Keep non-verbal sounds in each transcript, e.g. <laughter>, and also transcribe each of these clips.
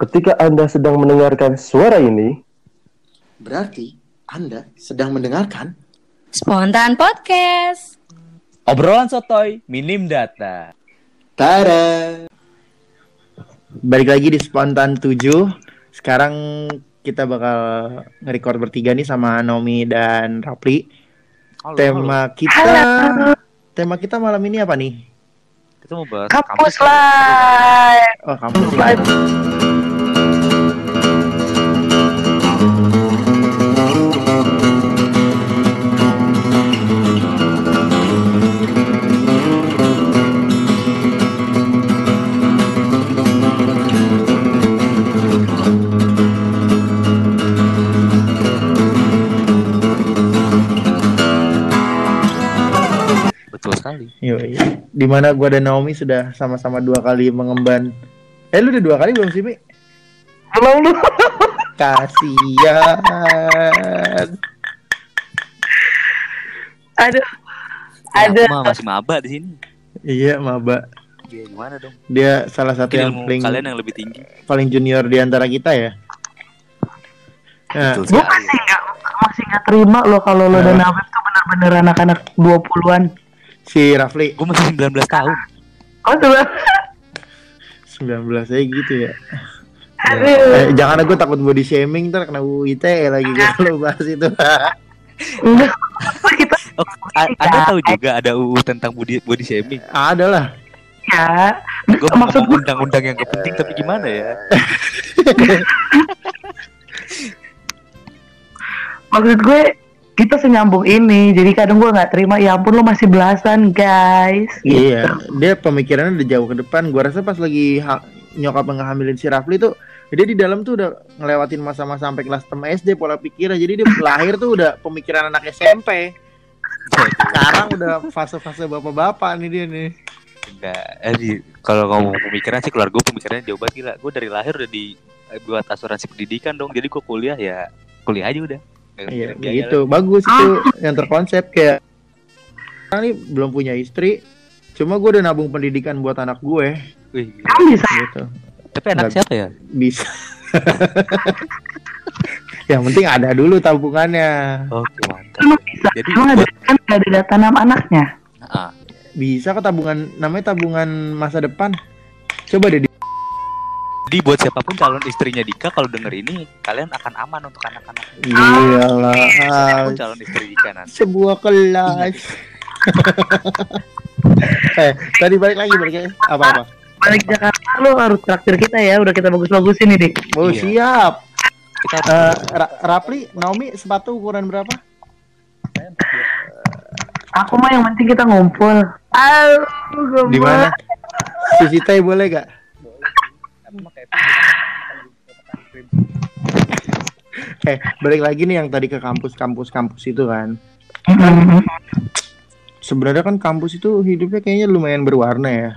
Ketika Anda sedang mendengarkan suara ini, Berarti Anda sedang mendengarkan Spontan Podcast. Obrolan sotoy, minim data. Tara. Balik lagi di Spontan 7 Sekarang kita bakal nge-record bertiga nih sama Nomi dan Rapli Tema kita Tema kita malam ini apa nih? Kita mau bahas Kampus ya. live. Oh kampus live sekali. Yoi. Di mana gua dan Naomi sudah sama-sama dua kali mengemban Eh lu udah dua kali belum sih Mi? Belum lu. <laughs> Kasian Aduh. Ya, Ada. aku mah masih maba di sini. Iya maba Iya, gimana dong? Dia salah satu Mungkin yang paling, kalian yang lebih tinggi. paling junior di antara kita ya Nah, Betul Gue masih nggak masih nggak terima lo kalau lo dan Afif tuh bener-bener anak-anak 20-an. Si Rafli Gue masih 19 tahun. Oh coba. 19 aja gitu ya Aduh. Eh, jangan gue takut body shaming ntar kena UU ITE lagi gue kalau bahas itu. Enggak. Kita Oh, anda tahu juga ada UU tentang body, body shaming. Ada lah. ya. Gue Maksud undang-undang yang gak penting tapi gimana ya? maksud gue kita senyambung ini. Jadi kadang gue nggak terima. Ya ampun lo masih belasan guys. Iya, dia pemikirannya udah jauh ke depan. Gua rasa pas lagi ha- nyokap ngehamilin si Rafli tuh dia di dalam tuh udah ngelewatin masa-masa sampai kelas 6 SD pola pikirnya. Jadi dia lahir tuh udah pemikiran anak SMP. Sekarang udah fase-fase bapak-bapak nih dia nih. Enggak, eh, di- kalau ngomong pemikiran sih keluarga gue pemikirannya jauh banget gila. Gue dari lahir udah di eh, buat asuransi pendidikan dong. Jadi gue kuliah ya kuliah aja udah. Iya, biaya gitu. Bagus itu yang terkonsep kayak sekarang nih belum punya istri. Cuma gue udah nabung pendidikan buat anak gue. Wih. Kan bisa. gitu. Tapi anak Nggak- siapa ya? Bisa. <laughs> yang penting ada dulu tabungannya. Oke mantap. Emang bisa. Jadi Emang ada kan ada data nama anaknya. Ah, Bisa ke tabungan namanya tabungan masa depan. Coba deh di- Jadi buat siapa pun calon istrinya Dika kalau denger ini kalian akan aman untuk anak-anak. Iyalah. Siapa pun calon istri Dika nanti. sebuah kelas. <laughs> eh, tadi balik lagi balik lagi. Apa apa? Balik Jakarta lo harus traktir kita ya. Udah kita bagus-bagusin ini dik. Oh, Iya. siap. Kita Eh, Ra- Rapli, Naomi sepatu ukuran berapa? Aku mah yang penting kita ngumpul. Aduh, gue Di mana? Sushi Thai boleh gak? Eh, balik lagi nih yang tadi ke kampus-kampus kampus itu kan. Sebenarnya kan kampus itu hidupnya kayaknya lumayan berwarna ya.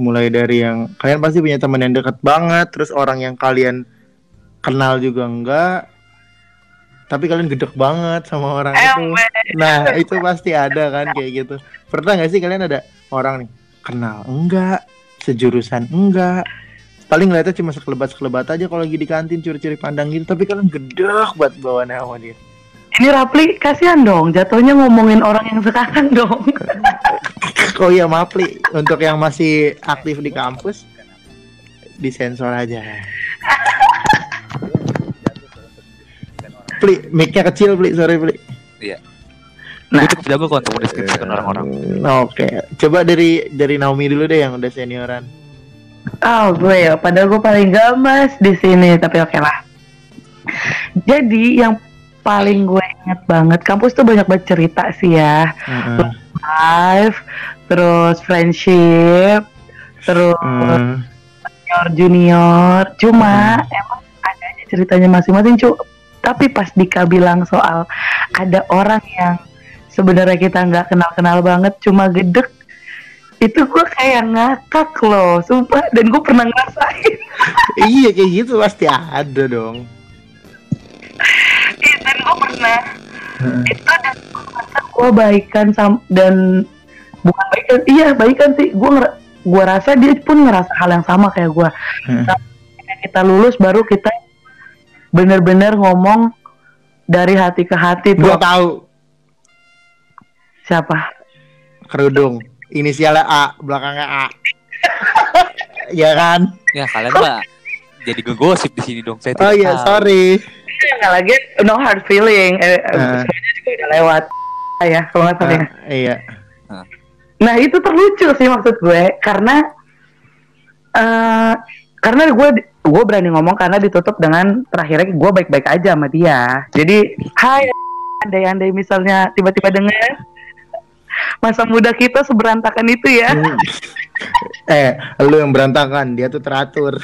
Mulai dari yang kalian pasti punya teman yang dekat banget, terus orang yang kalian kenal juga enggak. Tapi kalian gedek banget sama orang itu. Nah, itu pasti ada kan kayak gitu. Pernah nggak sih kalian ada orang nih kenal enggak, sejurusan enggak. Paling ngeliatnya cuma sekelebat-sekelebat aja kalau lagi di kantin curi-curi pandang gitu, tapi kalian gedek buat bawa nama dia. Ini Rapli kasihan dong. Jatuhnya ngomongin orang yang sekarang <laughs> dong. <laughs> Oh iya maaf Li, untuk yang masih aktif di kampus disensor aja. Pli, mic-nya kecil Pli, sorry Pli. Gue cukup jago kok untuk mendeskripsikan orang-orang. Nah, Oke, coba dari dari Naomi dulu deh yang udah senioran. Oh gue ya. Padahal gue paling gamas di sini. Tapi oke lah. Jadi yang paling gue inget banget kampus tuh banyak banget cerita sih ya. Heeh. Live, terus friendship, terus Hmm. junior junior. Cuma emang ada aja ceritanya masing-masing cu. Tapi pas Dika bilang soal ada orang yang sebenarnya kita nggak kenal-kenal banget, cuma gedek. Itu gue kayak ngakak loh, sumpah. Dan gue pernah ngerasain. iya kayak gitu pasti ada dong. Iya, dan gue pernah itu dan gue gue baikan sam dan bukan baikan iya baikan sih gue nger gue rasa dia pun ngerasa hal yang sama kayak gue Hmm. Kita lulus baru kita bener-bener ngomong dari hati ke hati tuh Gua tahu siapa kerudung. Inisialnya A, belakangnya A. <laughs> ya kan? Ya kalian mah jadi ngegosip di sini dong. Saya Oh tidak iya, tahu. sorry. nggak lagi no hard feeling eh, eh, Ah. semuanya juga udah lewat ya kalau nggak salah ya. Ah, iya. Nah itu terlucu sih maksud gue karena eh karena gue gue berani ngomong karena ditutup dengan terakhirnya gue baik-baik aja sama dia. Jadi hai andai-andai misalnya tiba-tiba dengar masa muda kita seberantakan itu ya. Hmm. eh, lu yang berantakan, dia tuh teratur.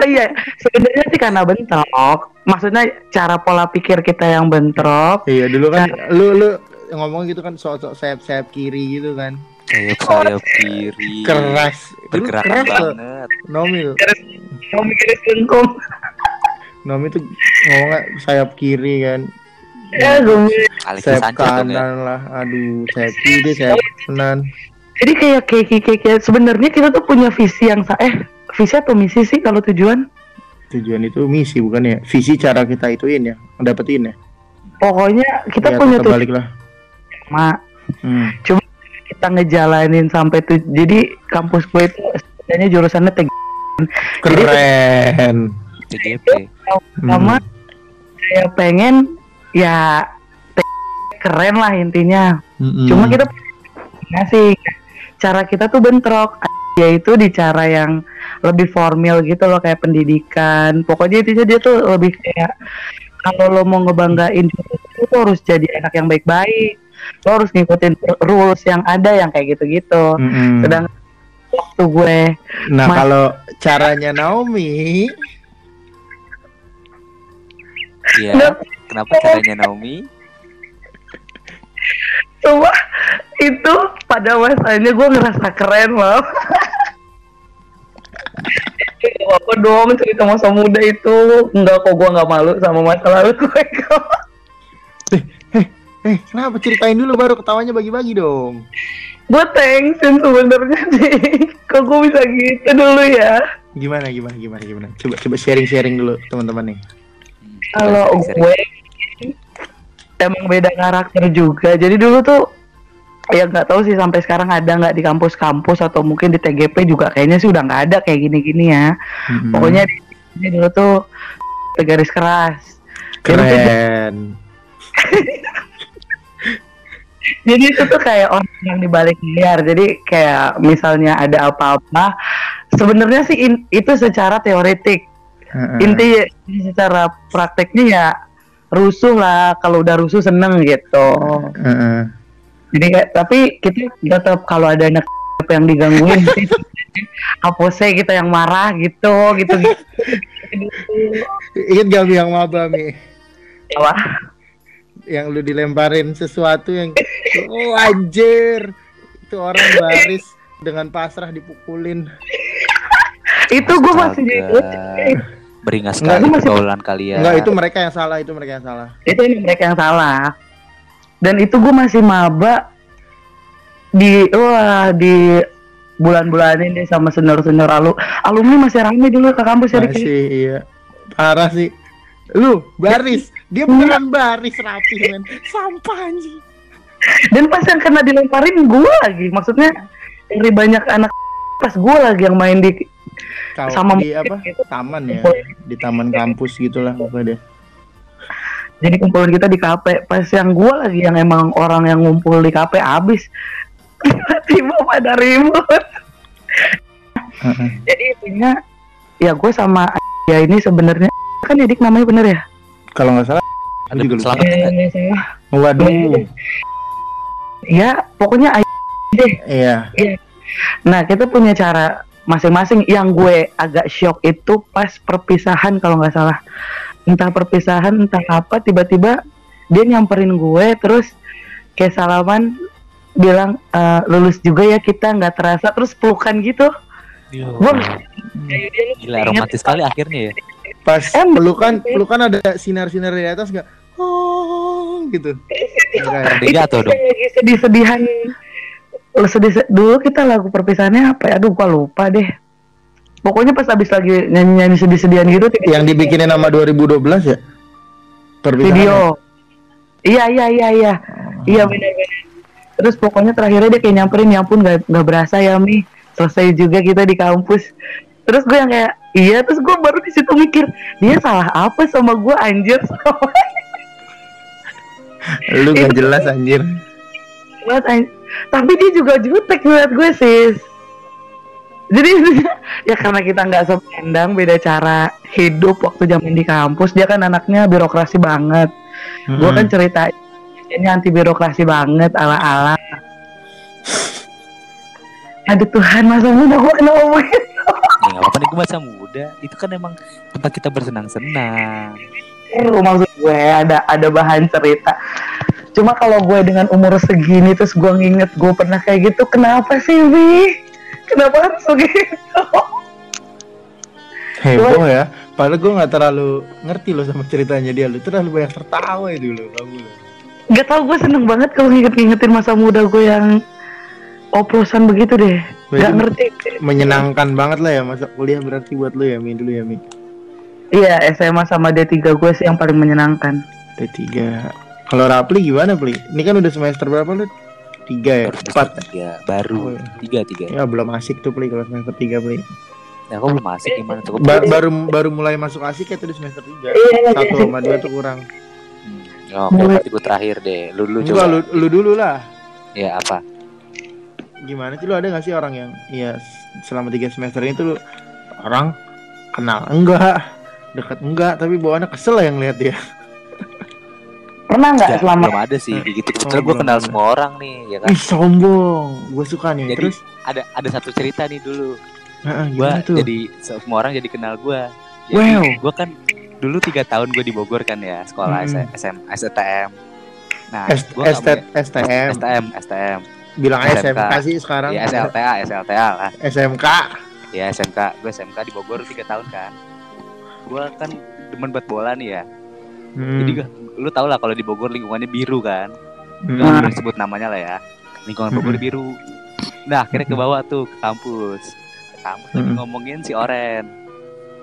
Oh iya, sebenarnya sih karena bentrok. Maksudnya cara pola pikir kita yang bentrok. Iya, dulu kan lu lu ngomong gitu kan sok-sok sayap-sayap kiri gitu kan. Sayap sayap kiri. Keras. Dulu Bergerakan keras banget. Nomi. Mau mikirin lengkung. Nomi tuh ngomongnya sayap kiri kan. Ya, gue Alexis Sayap Sanchez ya. kanan lah. Aduh, sayap kiri, sayap kanan. Jadi kayak kayak kayak, kayak, sebenarnya kita tuh punya visi yang eh visi atau misi sih kalau tujuan? Tujuan itu misi bukan ya? Visi cara kita ituin ya, dapetin ya. Pokoknya kita Ya, punya tujuan balik lah. sama Hmm. kita ngejalanin sampai tuh jadi kampus gue itu sebenarnya jurusannya TG Keren. TGP. Hmm. sama saya pengen ya keren lah intinya. Mm-mm. cuma kita ngasih cara kita tuh bentrok. Yaitu di cara yang lebih formal gitu loh kayak pendidikan. Pokoknya intinya dia tuh lebih kayak kalau lo mau ngebanggain itu harus jadi anak yang baik-baik. Lo harus ngikutin rules yang ada yang kayak gitu-gitu. Mm-mm. sedang waktu gue Nah kalau caranya Naomi, Iya. Kenapa caranya Naomi? Cuma itu pada masanya gue ngerasa keren loh. Apa dong cerita masa muda itu Enggak kok gue gak malu sama masa lalu gue kok eh kenapa ceritain dulu baru ketawanya bagi-bagi dong. Gue thanksin sebenernya sih Kok gue bisa gitu dulu ya Gimana gimana gimana gimana? Coba coba sharing-sharing dulu teman-teman nih. Kalau gue Emang beda karakter juga Jadi dulu tuh Ya nggak tahu sih sampai sekarang ada nggak di kampus-kampus atau mungkin di TGP juga kayaknya sih udah nggak ada kayak gini-gini ya. Mm-mm. Pokoknya di, di dulu tuh garis keras. Keren. <laughs> jadi itu tuh kayak orang yang di balik layar jadi kayak misalnya ada apa-apa sebenarnya sih in- itu secara teoretik Heeh. inti secara prakteknya ya rusuh lah kalau udah rusuh seneng gitu Heeh. jadi kayak tapi kita tetap kalau ada anak <laughs> yang digangguin <laughs> hapusnya kita yang marah gitu gitu gitu <laughs> Ingat gak yang maba mi? Apa? Yang lu dilemparin sesuatu yang oh anjir itu orang baris dengan pasrah dipukulin. itu gue masih Astaga. Beringas sekali pergaulan kalian. Enggak itu mereka yang salah itu mereka yang salah. itu ini mereka yang salah dan itu gue masih maba di wah di bulan-bulan ini sama senior-senior alu alumni masih rame dulu ke kampus ya. Masih iya. Parah sih. Lu baris, dia beneran baris rapi men. Sampah anjing. dan pas yang kena dilemparin gue lagi maksudnya dari banyak anak pas gue lagi yang main di Kau Sama di apa? gitu. Taman ya, di taman kampus gitulah pokoknya deh. jadi kumpulan kita di KP pas yang gue lagi yang emang orang yang ngumpul di KP abis <laughs> tiba-tiba pada ribut Heeh. jadi intinya ya gue sama ya ini sebenarnya kan Edik namanya bener ya Kalau nggak salah Ada juga lupa. Eh, salah. Waduh. ya pokoknya deh Iya. nah kita punya cara masing-masing yang gue agak shock itu pas perpisahan kalau nggak salah entah perpisahan entah apa tiba-tiba dia nyamperin gue terus kayak salaman bilang "Eh, lulus juga ya kita nggak terasa terus pelukan gitu Yo. gue Gila romantis sekali akhirnya ya. Pas Em, pelukan pelukan ada sinar-sinar di atas nggak? Oh gitu. Enggak ya? Dia jatuh dong. lagi sedih-sedihan sedih dulu kita lagu perpisahannya apa ya? Aduh gua lupa deh. Pokoknya pas abis lagi nyanyi-nyanyi sedih-sedihan gitu Yang dibikinin nama 2012 ya? Perpisahan. video. Iya iya iya iya. Iya benar-benar terus pokoknya terakhirnya dia kayak nyamperin ya ampun nggak nggak berasa ya mi. Selesai juga kita di kampus. Terus gue yang kayak iya terus gue baru di situ mikir dia salah apa sama gue anjir? Lu gak jelas anjir. banget anj- tapi dia juga jutek ngeliat gue sis. Jadi <laughs> ya karena kita nggak sependang beda cara hidup waktu zaman di kampus. Dia kan anaknya birokrasi banget. Gue kan cerita ini anti birokrasi banget ala ala aduh Tuhan masa muda gue kena ngomongin Ya nggak apa-apa nih gue masa muda. Itu kan emang tempat kita bersenang-senang. Oh, maksud gue ada ada bahan cerita cuma kalau gue dengan umur segini terus gue nginget gue pernah kayak gitu kenapa sih Wi kenapa harus begitu Heboh ya. Padahal gue gak terlalu ngerti loh sama ceritanya dia. Lu terlalu banyak tertawa itu loh kamu. Gak tau gue seneng banget kalau nginget-ngingetin masa muda gue yang oplosan begitu deh. Gak Berarti ngerti. Menyenangkan banget lah ya masa kuliah berarti buat lu ya Mi dulu ya Mi. Iya SMA sama D3 gue sih yang paling menyenangkan. D3. Kalau Rapli gimana Pli? Ini kan udah semester berapa lu? Tiga ya? Baru Empat. tiga, baru Oh, iya. tiga tiga. Ya belum asik tuh Pli kalau semester tiga Pli. Ya kok belum masuk gimana tuh? Ba- baru baru mulai masuk asik ya tuh di semester tiga. Iya, Satu sama dua tuh kurang. Hmm. Ya, Oke, berarti gue terakhir deh. Lu lu Enggak, coba. lu, lu dulu lah. Ya apa? Gimana sih lu ada gak sih orang yang ya selama tiga semester ini tuh lu orang kenal enggak, deket enggak, tapi bawaannya kesel lah yang lihat dia. Pernah nggak Ya, selama belum ada sih gitu. Kebetulan Oh, gue kenal ada. semua orang nih, ya kan. Ih sombong, gue suka nih. Jadi, Terus, Ada ada satu cerita nih dulu. Gimana tuh? jadi semua orang jadi kenal gua. Jadi Wow. gua kan dulu tiga tahun gue di Bogor kan ya sekolah Hmm. SM, STM. Nah, S- gua ST- punya- STM, STM, STM. bilang SMK. SMK sih sekarang. Ya SLTA, SLTA lah. SMK. Ya SMK, gue SMK di Bogor tiga tahun kan. Gua kan demen buat bola nih ya. Hmm. Jadi lu tau lah kalau di Bogor lingkungannya biru kan. Hmm. Gak boleh sebut namanya lah ya. Lingkungan Bogor Hmm. biru. Nah akhirnya ke bawah tuh ke kampus. Ke kampus lagi Hmm. ngomongin si Oren.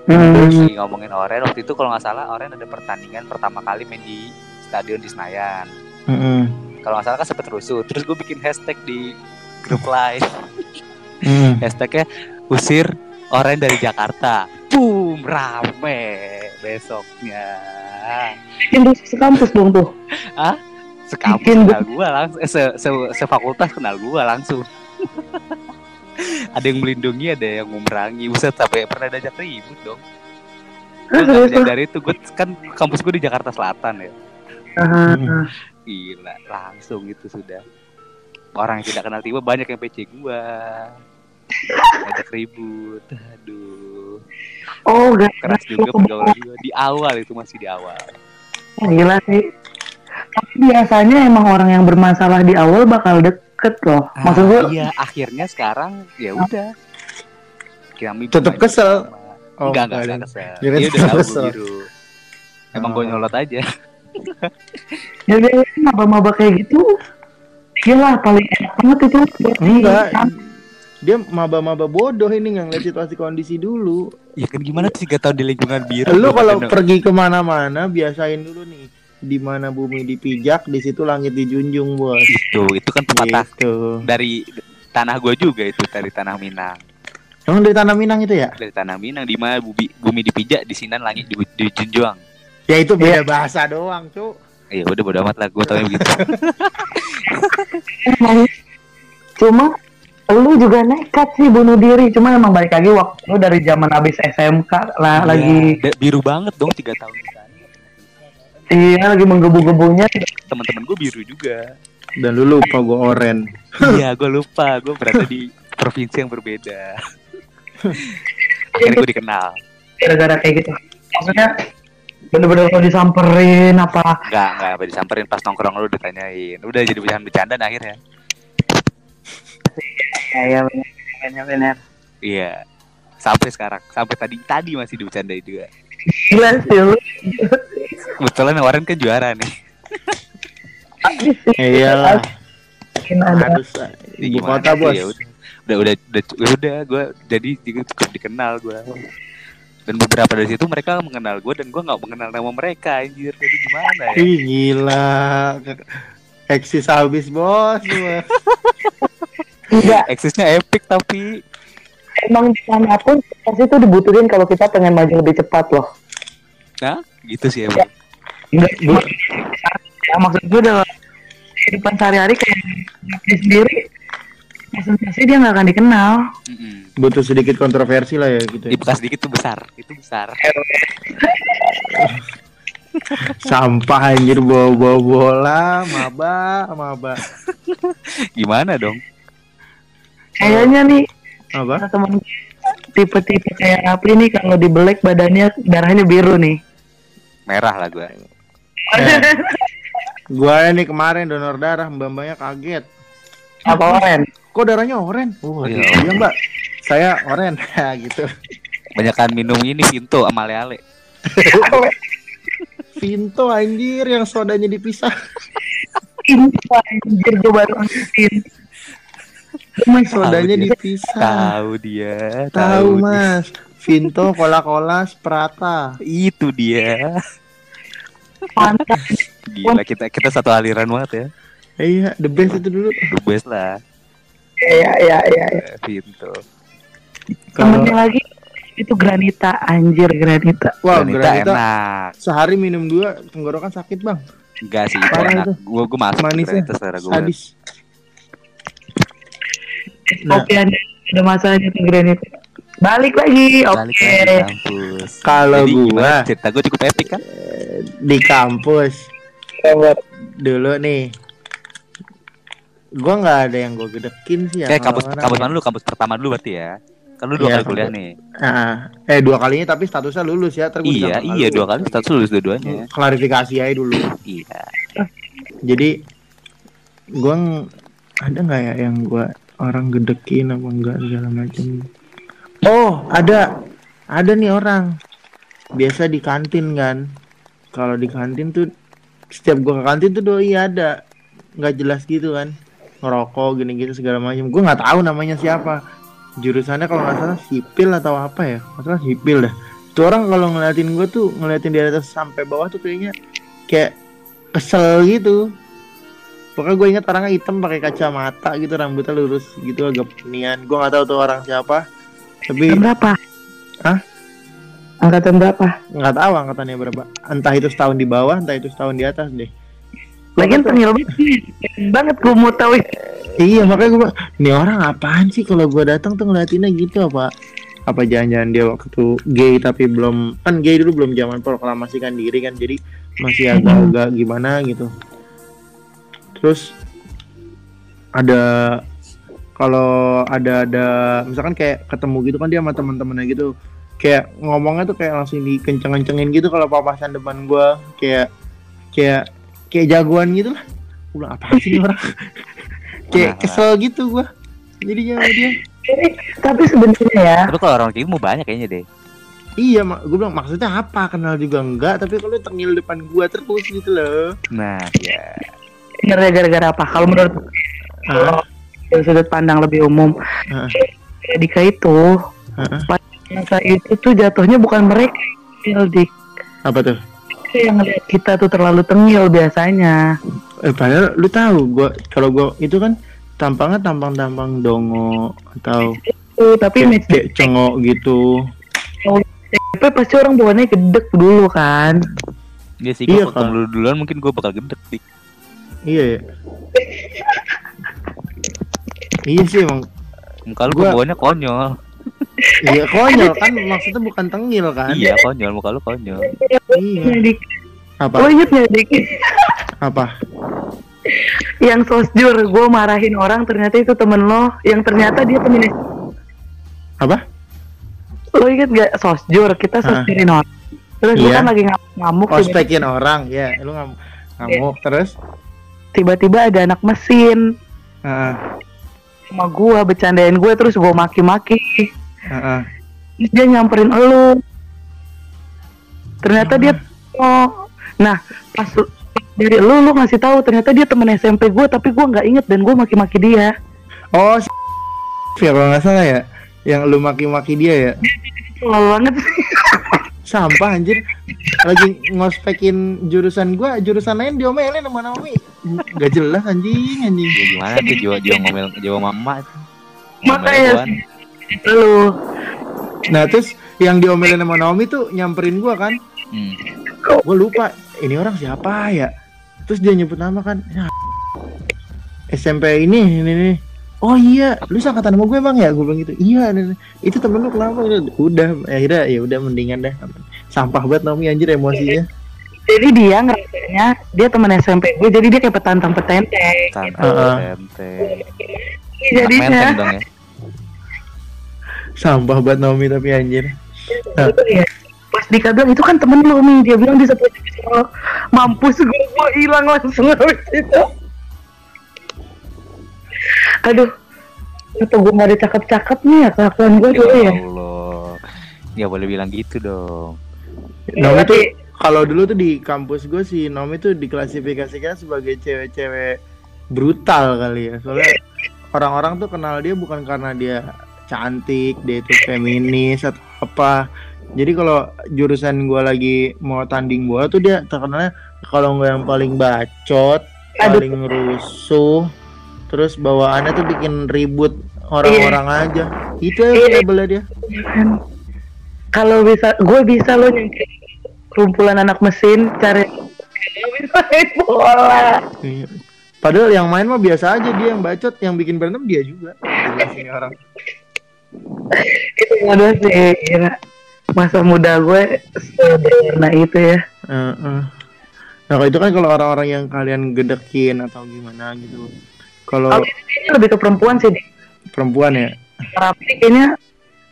Hmm. Lagi ngomongin Oren waktu itu kalau nggak salah Oren ada pertandingan pertama kali main di stadion di Senayan. Hmm. Kalau nggak salah kan sempet rusuh. Terus gue bikin hashtag di grup lain. Hmm. Hashtagnya usir Oren dari Jakarta. Boom rame besoknya. Bikin rusuh sekampus dong tuh. Sekampus Bikin kenal gua langsung, eh, se, se, sefakultas kenal gua langsung. <laughs> ada yang melindungi, ada yang memerangi. Buset sampai pernah diajak ribut dong. Gue Ah, dari itu, gue kan kampus gue di Jakarta Selatan ya. Hmm. <laughs> Gila, langsung gitu sudah. Orang yang tidak kenal tiba banyak yang PC gua. Ajak ribut. Aduh, Oh, gak keras juga pergaulan gua di awal itu masih di awal. gila sih. Tapi biasanya emang orang yang bermasalah di awal bakal deket loh. Maksud gue, Ah, iya, akhirnya sekarang ya udah. Kami bermain kesel. bersama. Oh, enggak, enggak, enggak kesel. Dia udah tahu kesel. biru. Emang gue Oh. nyolot aja. ya dia maba-maba kayak gitu. Gila, paling enak banget itu. Enggak. Dia maba-maba bodoh ini nggak ngeliat situasi kondisi dulu. Ya kan gimana tuh tiga tahun di lingkungan biru. Lu Gua kalau bener- pergi ke mana-mana biasain dulu nih di mana bumi dipijak di situ langit dijunjung bos itu, itu kan pepatah gitu dari tanah gue juga itu dari tanah Minang. emang dari tanah minang itu ya Dari tanah Minang di mana bumi, bumi dipijak, di sinan langit di, dijunjung. ya itu beda bahasa doang cu Iya udah bodo amat lah gue tau begitu. <laughs> <laughs> Cuma lu juga nekat sih bunuh diri. Cuma emang balik lagi waktu lu dari zaman habis SMK lah lagi Iya, da- biru banget dong tiga tahun iya lagi menggebu-gebunya. Teman-teman gue biru juga. dan lu lupa gua oren iya gue lupa gue berada di provinsi yang berbeda. Akhirnya gue dikenal. gara-gara kayak gitu. Maksudnya bener-bener lo disamperin apa? Enggak, enggak apa disamperin pas nongkrong lu ditanyain. Udah jadi bercanda-bercanda nah, akhirnya. Kayak bener bener. Iya. Sampai sekarang, sampai tadi tadi masih dibicarain juga. Gila sih lu. Kebetulan yang Warren kan juara nih. iyalah harus Ya ibu kota bos ya udah. udah udah udah ya udah gue jadi cukup dikenal gue dan beberapa dari situ mereka mengenal gue dan gue nggak mengenal nama mereka anjir jadi gimana ya Ih, gila. Eksis habis bos. <laughs> Enggak, eksisnya epic tapi emang di mana pun pasti itu dibutuhin kalau kita pengen maju lebih cepat loh. nah gitu sih emang Enggak cuma ya, maksud gue dalam kehidupan sehari-hari kayak dia sendiri presentasi dia nggak akan dikenal. Mm-mm. Butuh sedikit kontroversi lah ya gitu. Ya. bekas dikit tuh besar itu besar <laughs> Sampah anjir bawa-bawa bola, maba, maba. gimana dong Kayaknya nih Apa? teman tipe-tipe kayak Rapli nih kalau di black badannya darahnya biru nih. merah lah gue Eh, <laughs> gua nih kemarin donor darah, mbak-mbaknya kaget. Apa oren? Kok darahnya oren? Oh, Iya. iya, Mbak. Saya oren. Ya, <laughs> gitu. banyakan minum ini Vinto sama ale-ale Vinto anjir yang sodanya dipisah. Info anjir gue baru ngertiin. Mas Sodanya dipisah. tahu dia Tahu. Mas. Vinto, cola-cola, Sprata. itu dia gila kita kita satu aliran banget ya iya, the best itu dulu. the best lah Iya iya iya. iya. eh, Vinto Temennya lagi itu granita anjir granita. Wah, Granita granita enak sehari minum dua tenggorokan sakit, Bang. enggak sih itu Parah enak itu. gue gue masuk Manisnya. Granita selera Sadis. Nah. Kopi ada ada masalahnya tuh granita. Balik lagi. Oke. kampus. Kalau gua gimana? Cerita gue cukup epic kan? Di kampus. Dulu nih. Gua nggak ada yang gue gedekin sih ya kayak kampus kampus ya. mana lu? Kampus pertama dulu berarti ya? Kan lu dua Iya, kali kuliah kampus- nih. Ah, eh dua kalinya tapi statusnya lulus ya terus iya iya dua kali status lulus dua-duanya. Klarifikasi aja dulu. Iya. Jadi gua ng- ada nggak ya yang gua orang gedekin apa enggak segala macam. Oh ada. Ada nih orang. Biasa di kantin kan. Kalau di kantin tuh setiap gua ke kantin tuh doi ada. Nggak jelas gitu kan. Ngerokok gini gitu segala macam. Gua nggak tahu namanya siapa. Jurusannya kalau nggak salah sipil atau apa ya? Nggak salah sipil dah. Tuh orang kalau ngeliatin gua tuh ngeliatin dari atas sampai bawah tuh kayaknya kayak kesel gitu pokoknya gue ingat orangnya hitam pakai kacamata gitu rambutnya lurus gitu agak penian gue nggak tahu tuh orang siapa tapi Angkatan berapa? Hah? Angkatan berapa? nggak tahu angkatannya berapa entah itu setahun di bawah entah itu setahun di atas deh Lagian tengil banget banget gue mau tahu. iya makanya gue ini orang apaan sih kalau gue datang tuh ngeliatinnya gitu apa apa jangan-jangan dia waktu itu gay tapi belum kan gay dulu belum zaman proklamasikan diri kan jadi masih agak-agak gimana gitu terus ada kalau ada ada misalkan kayak ketemu gitu kan dia sama teman-temannya gitu. Kayak ngomongnya tuh kayak langsung dikenceng-kencengin gitu kalau papasan depan gua. Kayak kayak kayak jagoan gitu lah. Gua bilang apa sih ini orang? <laughs> Kayak kesel gitu gua. Jadinya sama dia. Tapi sebenarnya ya, tapi kalau orang kayak mau banyak kayaknya deh. Iya mak gue bilang maksudnya apa? Kenal juga enggak? Tapi kalau tengil depan gua terus gitu loh. Nah ya sebenarnya gara-gara apa? Kalau menurut Hah? dari sudut pandang lebih umum, Hah? Dika itu Hah? masa itu tuh jatuhnya bukan mereka yang dik apa tuh yang ngeliat kita tuh terlalu tengil biasanya. Eh padahal lu tahu gua kalau gua itu kan tampangnya tampang-tampang dongo atau Tuh, tapi kayak, cengok gitu. DP pasti orang bawaannya gedek dulu kan. Iya sih, Iya, gue ketemu Kak. lu duluan mungkin gue bakal gede dik. Iya ya. iya sih emang. Muka lu Gua- konyol. Iya konyol kan maksudnya bukan tengil kan? Iya konyol, muka lu konyol. Iya. Apa? inget gak Dik? Apa? yang sosjur gue marahin orang ternyata itu temen lo yang ternyata dia temen Apa? lo inget gak sosjur kita sosjurin orang terus gue Iya. kan lagi ngam- ngamuk Ospekin orang, ya. Lu ngam ngamuk terus? Tiba-tiba ada anak mesin. Heeh. sama gue bercandain gue terus gue maki-maki. Heeh. terus dia nyamperin elu ternyata dia oh nah pas lu- dari lu lu ngasih tahu ternyata dia temen SMP gue tapi gue nggak inget dan gue maki-maki dia. Oh, <laughs> ya kalau nggak salah ya yang lu maki-maki dia ya? Lol banget sih. Sampah anjir. Lagi ngospekin jurusan gua jurusan lain diomelin sama Naomi. Gak jelas anjing anjing. Ya gimana tuh Jawa Jawa ngomel Jawa mama. Makanya Lu. Nah terus yang diomelin sama Naomi tuh nyamperin gua kan? Hmm. gue lupa ini orang siapa ya? Terus dia nyebut nama kan? Ya, SMP ini ini ini oh iya lu sangkatan sama gue bang ya? Gue bilang gitu. Iya itu temen lu kenapa? Udah akhirnya ya udah mendingan dah. Sampah banget Naomi anjir emosinya. Jadi dia ngerasanya dia teman SMP gue jadi dia kayak petantang petenteng. Tante, Heeh. tente. Iya, Anak jadinya. Menteng dong ya. sampah banget Naomi tapi anjir. Nah, Itu ya. pas Dika bilang itu kan temen lo mi. Dia bilang dia satu lo mampus gue mau hilang langsung. Habis <laughs> itu aduh atau gue gak ada cakep-cakep nih ya kelakuan gue dulu Ya ya Allah. Ya boleh bilang gitu dong. Naomi tuh kalau dulu tuh di kampus gue sih Naomi tuh diklasifikasikan sebagai cewek-cewek brutal kali ya soalnya orang-orang tuh kenal dia bukan karena dia cantik dia itu feminis atau apa jadi kalau jurusan gue lagi mau tanding bola tuh dia terkenalnya kalau nggak yang paling bacot Aduh. paling rusuh terus bawaannya tuh bikin ribut orang-orang aja itu ya Iya. labelnya dia Kan, kalau bisa gue bisa lo nyengkirin kumpulan anak mesin cari main bola Iya. Padahal yang main mah biasa aja dia yang bacot, yang bikin berantem dia juga. Jelas ini orang. itu ada sih gila. masa muda gue sederhana itu ya Heeh. Nah kalau itu kan kalau orang-orang yang kalian gedekin atau gimana gitu. Kalau kayaknya lebih ke perempuan sih Dik. perempuan ya, Rapi kayaknya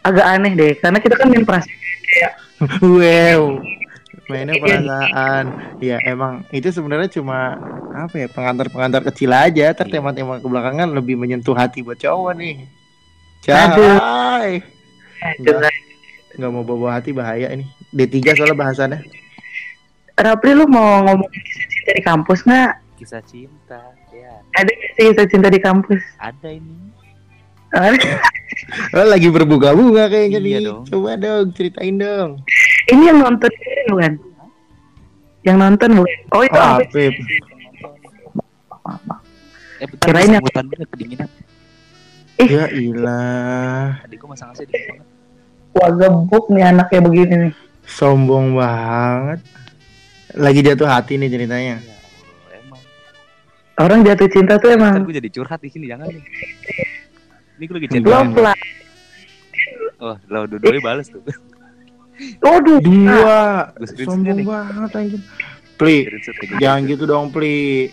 agak aneh deh karena kita kan main perasaan kayak wow, <laughs> mainnya perasaan. Ya emang itu sebenarnya cuma apa ya pengantar-pengantar kecil aja. Ter tema-tema kebelakangan lebih menyentuh hati buat cowok nih. Enggak. nggak mau bawa hati bahaya ini. D3 soalnya bahasannya. Rapli lu mau ngomongin kisah cinta di kampus nggak? Kisah cinta. Ada nggak sih kisah cinta di kampus? ada ini. <laughs> Oh, lagi berbuka-buka kayaknya Iya nih. dong. Coba dong, ceritain dong. Ini yang nonton ini bukan? Yang nonton bukan? Oh itu Oh, apa? Eh bentar, Kirain yang- banget kedinginan. Ya ilah, Tadi gue masang AC dingin banget. Wah gebuk nih anaknya begini nih. sombong banget. Lagi jatuh hati nih ceritanya. Ya. Orang jatuh cinta tuh emang gue jadi curhat di sini jangan nih. Ini gue lagi chat love lah. Oh, lo dua-duanya balas tuh. Waduh. Dua, sombong banget anjir. Pli, ya, jangan gitu dong, Pli.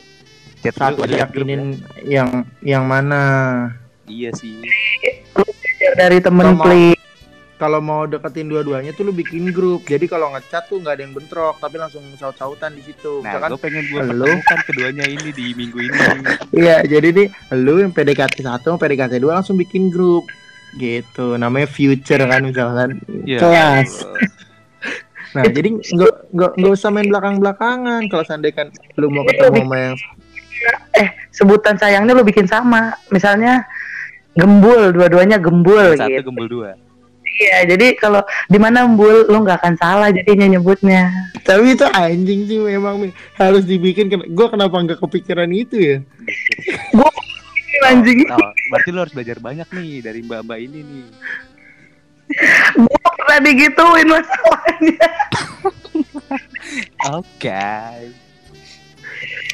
Chat Satu yakinin yang yang mana. ya. Iya sih. Belajar dari temen Sama. pli. Kalau mau deketin dua-duanya tuh lu bikin grup. Jadi kalau ngechat tuh nggak ada yang bentrok, tapi langsung saut-sautan di situ. Nah, Misalkan gue pengen gue Halo? pertemukan keduanya ini di minggu ini. <laughs> Iya, jadi nih lu yang PDKT satu, PDKT dua langsung bikin grup gitu. Namanya future kan misalkan. Iya. Kelas. Allah. <laughs> Nah, jadi nggak nggak nggak usah main belakang-belakangan. Kalau seandainya kan lu mau ketemu sama yang Eh sebutan sayangnya lu bikin sama. Misalnya gembul, dua-duanya gembul Satu gitu. gembul dua. Iya, jadi kalau di mana embul lu nggak akan salah jadinya nyebutnya. tapi itu anjing sih memang Mi. harus dibikin. Ken- Gua kenapa nggak kepikiran itu ya? <laughs> Anjing. Oh, berarti lo harus belajar banyak nih dari mbak-mbak ini nih. Gua pernah digituin masalahnya. <laughs> Oke.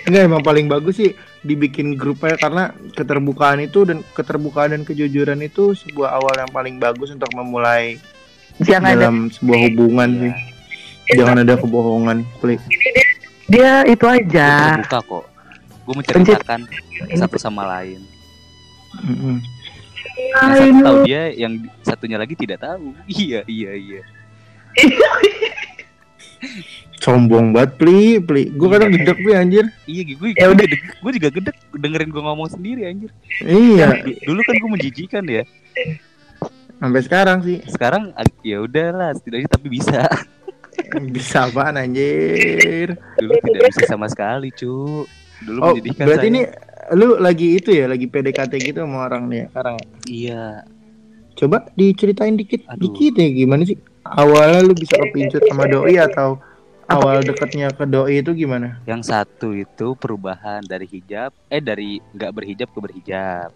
Enggak emang paling bagus sih dibikin grupnya karena keterbukaan itu dan keterbukaan dan kejujuran itu sebuah awal yang paling bagus untuk memulai Jangan ada dalam sebuah hubungan Iya. sih. Jangan ada kebohongan, Pli. dia itu aja. terbuka kok. Gue menceritakan satu sama lain. Mm-mm. Yang satu tahu dia, yang satunya lagi tidak tahu. <laughs> Iya, iya, iya. <laughs> Sombong banget, Pli, Pli. Gue kadang gedek Pli anjir. Iya, gue Ya udah. gue juga gedek dengerin gue ngomong sendiri anjir. Iya, Du- Dulu kan gue menjijikan ya. sampai sekarang sih. Sekarang ya udahlah, setidaknya tapi bisa. <laughs> Bisa apaan anjir? Dulu tidak bisa sama sekali, cu. Dulu Oh, menjadikan berarti saya. ini lu lagi itu ya, lagi PDKT gitu sama orang nih ya, sekarang ya? Iya. Coba diceritain dikit, Aduh. dikit ya gimana sih? Awalnya lu bisa kepincut sama doi atau awal deketnya ke doi itu gimana? Yang satu itu perubahan dari hijab, eh dari nggak berhijab ke berhijab.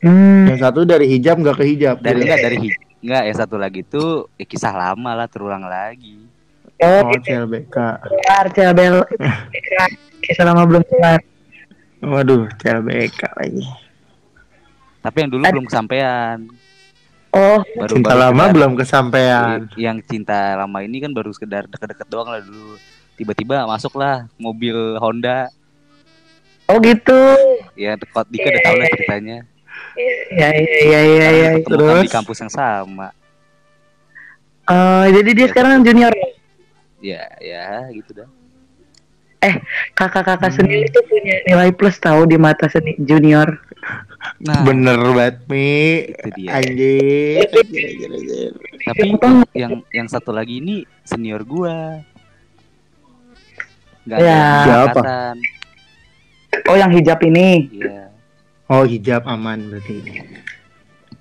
Hmm. Yang satu dari hijab nggak ke hijab. Dari gitu. enggak dari hijab. Enggak, yang satu lagi tuh ya, kisah lama lah terulang lagi. Oh, Oh, CLBK. <laughs> Kisah lama belum kelar. Waduh, CLBK lagi. Tapi yang dulu Ad- belum kesampaian. Oh, Baru Cinta baru lama sekedar- belum kesampaian. Yang cinta lama ini kan baru sekedar deket-deket doang lah dulu. Tiba-tiba masuklah mobil Honda. oh gitu. Ya dekot Dika udah tahu lah ceritanya. Ya, ya, ya, ya, ya. Kan di Terus? kampus yang sama. Oh, jadi dia sekarang junior. Ya, ya gitu dah. Kakak-kakak sendiri tuh punya nilai plus tahu di mata seni junior. Nah, Bener banget, Mi. Anjir. Tapi yang yang satu lagi ini senior gua. Enggak Ya. ada angkatan. Oh, yang hijab ini. Iya. Oh, hijab aman berarti.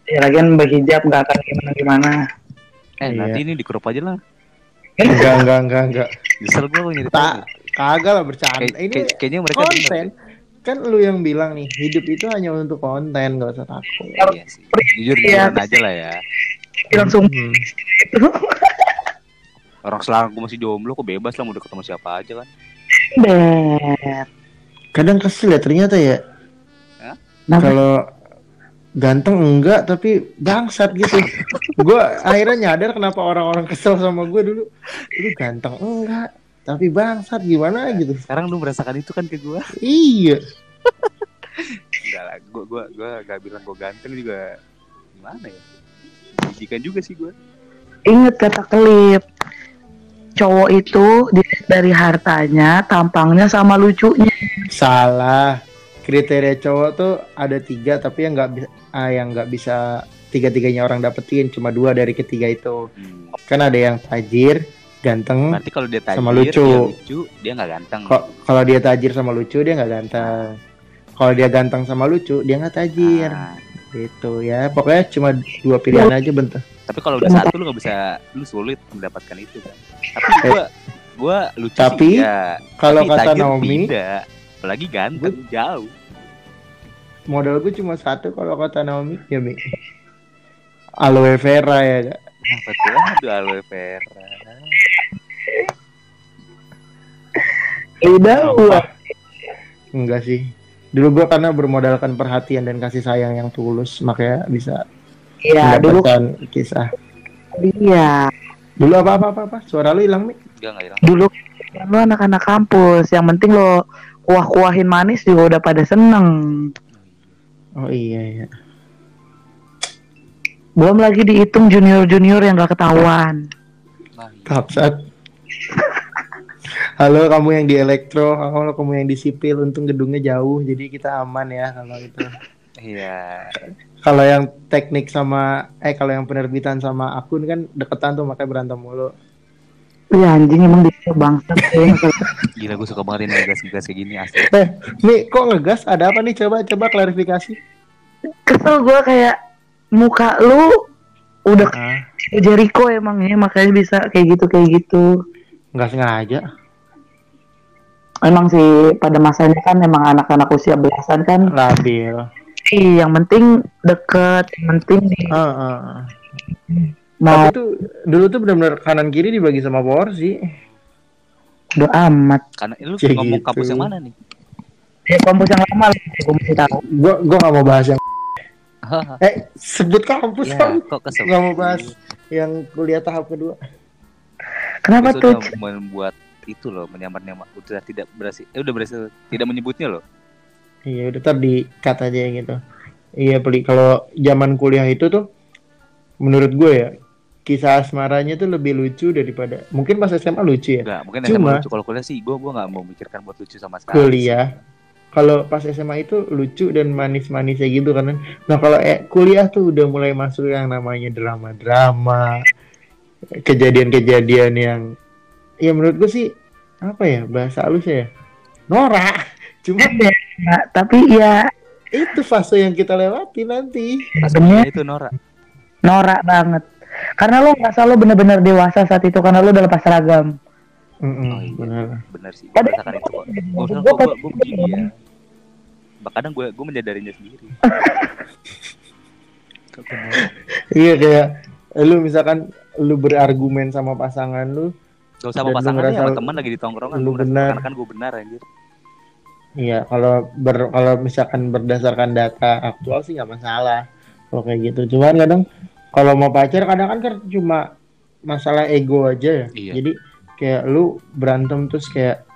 Ya, lagian berhijab nggak akan gimana-gimana. Eh, Iya. nanti ini di crop aja lah. Enggak, enggak, enggak, enggak. Nyesel gua nyeritain. Kagak lah bercanda. Kayak- Ini kayak- kayaknya mereka konten. Kan lu yang bilang nih, hidup itu hanya untuk konten, gak usah takut. Iya sih. Jujur jujuran aja lah ya. Langsung Hmm. <laughs> Orang selama gua masih jomblo kok bebas lah mau deket sama siapa aja kan. bet. Kadang kesel ya ternyata ya. Kenapa? Kalau ganteng enggak tapi bangsat gitu. <laughs> gua akhirnya nyadar kenapa orang-orang kesel sama gue dulu. Lu ganteng enggak tapi bangsat gimana gitu. Sekarang lu merasakan itu kan ke gua. Iya. Enggak lah, gua gua gua gak bilang gua ganteng juga gimana ya? Jijikan juga sih gua. Ingat kata klip. Cowok itu dari hartanya, tampangnya sama lucunya. Salah. Kriteria cowok tuh ada tiga tapi yang nggak bisa ah, yang nggak bisa tiga-tiganya orang dapetin cuma dua dari ketiga itu. Hmm. Kan ada yang tajir, ganteng. Berarti kalau dia tajir, Sama lucu. dia lucu, dia nggak ganteng. Kok kalau dia tajir sama lucu dia nggak ganteng. Kalau dia ganteng sama lucu dia nggak tajir. Ah, Gitu ya. Pokoknya cuma dua pilihan aja bentar. tapi kalau udah satu lu nggak bisa, lu sulit mendapatkan itu kan. Tapi gua gua lucu Tapi, sih, ya. Kalau Tapi kata Naomi, beda. Apalagi ganteng jauh. modal gue cuma satu kalau kata Naomi ya Mi. Aloe vera ya. Kak. Apa tuh? Aduh aloe vera. Gua. Enggak sih. Dulu gue karena bermodalkan perhatian dan kasih sayang yang tulus makanya bisa Iya, dulu kisah. iya. Dulu apa apa apa, apa? Suara lu hilang Mi? Enggak enggak hilang. Dulu lu anak-anak kampus, yang penting lo kuah-kuahin manis juga udah pada seneng. Oh iya iya. Belum lagi dihitung junior-junior yang gak ketahuan. Nah, iya. Kapsat. <laughs> Halo kamu yang di elektro, halo kamu yang di sipil, untung gedungnya jauh jadi kita aman ya kalau itu. Iya. Kalau yang teknik sama eh kalau yang penerbitan sama akun kan deketan tuh makanya berantem mulu. Iya anjing emang dia bangsat <laughs> kayaknya. Gila gue suka banget ini gas-gas kayak gini asli. Eh, nih kok ngegas? Ada apa nih? Coba coba klarifikasi. Kesel gua kayak muka lu udah Ah, kayak Jericho emang ya makanya bisa kayak gitu kayak gitu. Nggak sengaja. Emang sih pada masanya kan emang anak-anak usia belasan kan Labil. Ih, yang penting deket, yang penting nih ah, ah. mau Tapi tuh dulu tuh benar-benar kanan kiri dibagi sama porsi. udah amat. Karena lu Kayak ngomong gitu. kampus yang mana nih? Ya kampus yang lama lah, gue masih tahu. Gua gua nggak mau bahas yang <laughs> eh sebut kampus ya, kan. kok kesel. Nggak mau bahas yang kuliah tahap kedua. Kenapa tuh? membuat itu loh menyamar-nyamar udah tidak berhasil eh udah berhasil tidak menyebutnya loh Iya udah ntar di cut aja yang gitu. Iya peli kalau zaman kuliah itu tuh menurut gue ya kisah asmaranya tuh lebih lucu daripada mungkin pas SMA lucu ya. enggak mungkin Cuma- SMA lucu kalau kuliah sih gue gue nggak mau mikirkan buat lucu sama sekali Kuliah kalau pas SMA itu lucu dan manis-manisnya gitu kan. Nah kalau eh, kuliah tuh udah mulai masuk yang namanya drama-drama, kejadian-kejadian yang ya menurut gue sih apa ya bahasa halusnya ya norak. Cuma Nah, tapi ya Itu fase yang kita lewati nanti. bener itu Nora norak banget. Karena lo nggak selalu bener-bener dewasa saat itu karena lo udah lepas seragam. Mm-mm, Oh, iya. benar. bener sih gue merasakan itu kok gue gue gua gue begini ya kadang gue gue menyadarinya sendiri <laughs> Iya kayak lu misalkan lu berargumen sama pasangan lu, Gak usah sama lu pasangan ngerasa sama teman lagi di tongkrongan lu benar. kan gue benar anjir iya kalau ber kalau misalkan berdasarkan data aktual sih nggak masalah kalau kayak gitu. Cuman kadang kalau mau pacar kadang kan kan cuma masalah ego aja ya. Iya. Jadi kayak lu berantem terus kayak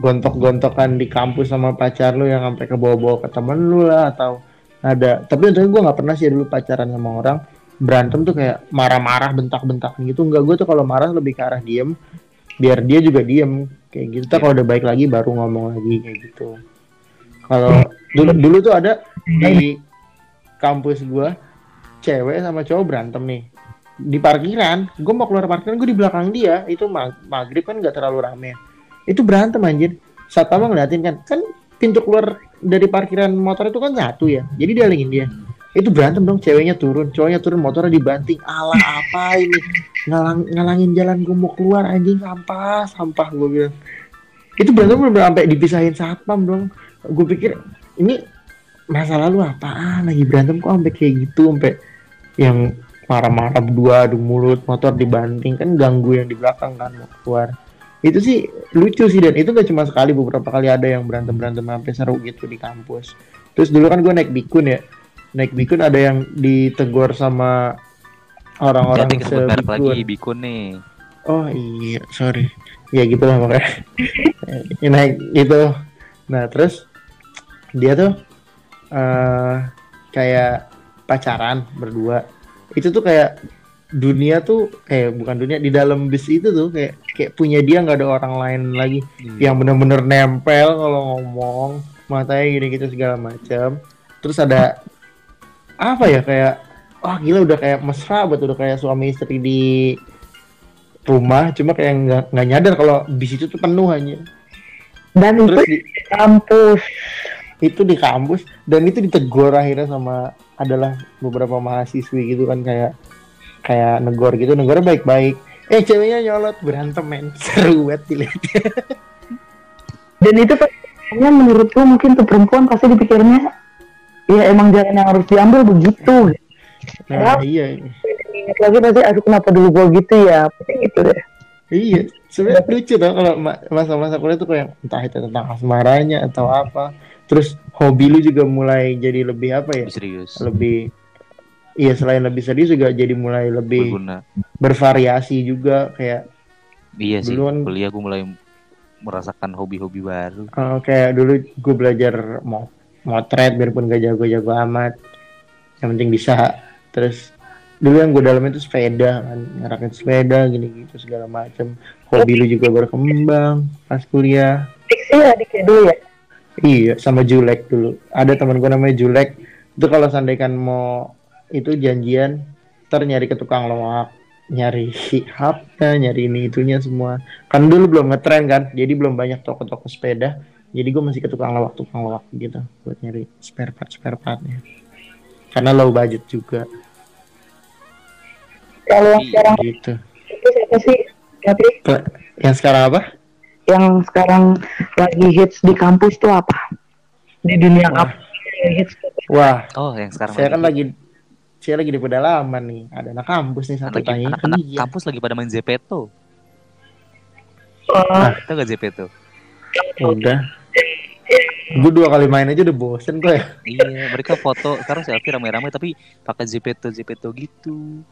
gontok-gontokan di kampus sama pacar lu yang sampai ke bawa-bawa ke temen lu lah atau ada tapi untungnya gue nggak pernah sih dulu pacaran sama orang berantem tuh kayak marah-marah bentak-bentak gitu. Enggak gue tuh kalau marah lebih ke arah diem. Biar dia juga diem kayak gitu. Iya. kalau udah baik lagi baru ngomong lagi kayak gitu. Kalau dulu dulu tuh ada di kampus gua cewek sama cowok berantem nih. Di parkiran gue mau keluar parkiran gue di belakang dia. Itu mag- maghrib kan nggak terlalu rame. Itu berantem anjir. Satpam ngeliatin kan. Kan pintu keluar dari parkiran motor itu kan satu ya. Jadi dialingin dia itu berantem dong ceweknya turun. Cowoknya turun motornya dibanting. Ala apa ini? Ngalang ngalangin jalan gue mau keluar anjing. Sampah sampah gue bilang. Itu berantem bener sampai dipisahin satpam dong. Gue pikir ini masa lalu apaan? Lagi berantem kok sampai kayak gitu sampai yang marah-marah berdua adu mulut motor dibanting. Kan ganggu yang di belakang kan mau keluar. Itu sih lucu sih dan itu gak cuma sekali beberapa kali ada yang berantem berantem sampai seru gitu di kampus. Terus dulu kan gue naik bikun ya naik bikun ada yang ditegur sama orang-orang jadi kesebut merek lagi bikun nih Oh iya, sorry. Ya gitu lah makanya. Ya, <laughs> naik gitu. Nah terus dia tuh eh kayak pacaran berdua. Itu tuh kayak dunia tuh kayak bukan dunia di dalam bis itu tuh kayak kayak punya dia nggak ada orang lain lagi yang bener-bener nempel kalau ngomong matanya gini-gitu segala macam. Terus ada apa ya kayak wah gila udah kayak mesra banget udah kayak suami istri di rumah cuma kayak nggak nggak nyadar kalau bis itu tuh penuh hanya Dan itu terus di, di kampus. itu di kampus dan itu ditegur akhirnya sama adalah beberapa mahasiswi gitu kan kayak kayak negor gitu negornya baik-baik. Eh ceweknya nyolot berantem men. <laughs> Seru banget dilihatnya. Dan itu kayaknya menurutku mungkin tuh perempuan pasti dipikirnya ya emang jalan yang harus diambil begitu. nah iya. Ingat lagi pasti aduh kenapa dulu gua gitu ya. Pasti gitu deh. iya sebenarnya lucu tau kalau ma- masa-masa kuliah tuh kayak entah itu tentang asmaranya atau apa. Terus hobi lu juga mulai jadi lebih apa ya? Lebih serius. Lebih iya selain lebih serius juga jadi mulai lebih berguna. bervariasi juga kayak iya sih Dulu kan- kuliah gue mulai merasakan hobi-hobi baru. Eh, kayak dulu gue belajar mau motret biarpun gak jago-jago amat. Yang penting bisa. Terus dulu yang gue dalam itu sepeda kan. Ngerakit sepeda gini gitu segala macem. Hobi lu juga berkembang pas kuliah. Diksi adiknya dulu ya. iya sama Julek dulu. Ada teman gue namanya Julek. Itu kalau sandaikan mau itu janjian ntar nyari ke tukang loak nyari HP nyari ini itunya semua. Kan dulu belum ngetren kan jadi belum banyak toko-toko sepeda jadi gue masih ke tukang lawak tukang lawak gitu buat nyari spare part spare partnya karena low budget juga Kalau yang Iya. sekarang gitu itu siapa sih? Tapi Ke- yang sekarang apa yang sekarang lagi hits di kampus tuh apa? Di dunia Wah. yang hits tuh. wah oh yang sekarang saya kan lagi saya lagi di pedalaman nih ada anak kampus nih satu tanya anak-anak iya. kampus lagi pada main Zepeto Oh, Tahu gak Zepeto udah gue dua kali main aja udah bosen kok ya <laughs> iya mereka foto sekarang selfie rame-rame tapi pakai Zepeto Zepeto gitu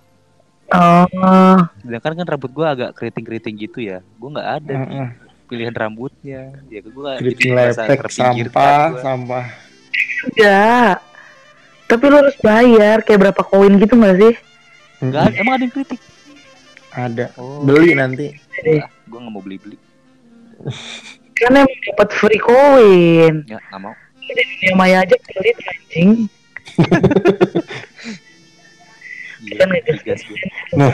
oh, sedangkan kan rambut gua agak keriting-keriting gitu ya gua nggak ada nih Heeh. pilihan rambutnya ya gua Keriting merasa lepek, terpinggirkan sampah, gua. sampah. enggak. Tapi lu harus bayar kayak berapa koin gitu gak sih? Nggak ada- emang ada yang kritik Ada. oh Beli nanti. ah, gua nggak mau beli-beli <laughs> Karena emang dapat free koin. ya nggak mau Dunia maya aja pelit anjing. <laughs> iya Kan digas gua. Nah,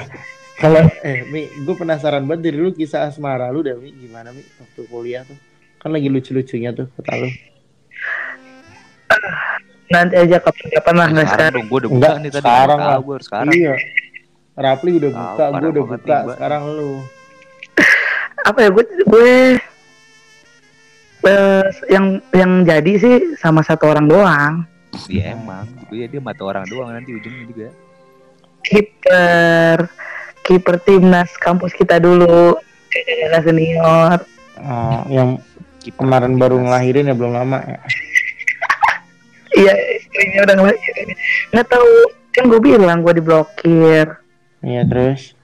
kalau eh Mi, gue penasaran banget dari lu kisah asmara lu deh Mi, gimana Mi waktu kuliah tuh? Kan lagi lucu-lucunya tuh kata lu. Nanti aja kapan-kapan lah nggak sekarang dong gue udah buka Enggak, nih tadi sekarang lah. baru sekarang Iya. Rapli udah Ah, buka, gue udah buka. Sekarang lu. Apa ya gue gue eh, yang yang jadi sih sama satu orang doang. Iya emang Gue ya dia mata orang doang nanti ujungnya juga Kiper kiper timnas kampus kita dulu. Kakak senior. Ah, yang Kiper kemarin baru timnas. ngelahirin ya belum lama ya. <laughs> Iya istrinya udah ngelahirin. Nggak tahu kan gue bilang gue diblokir. Iya terus.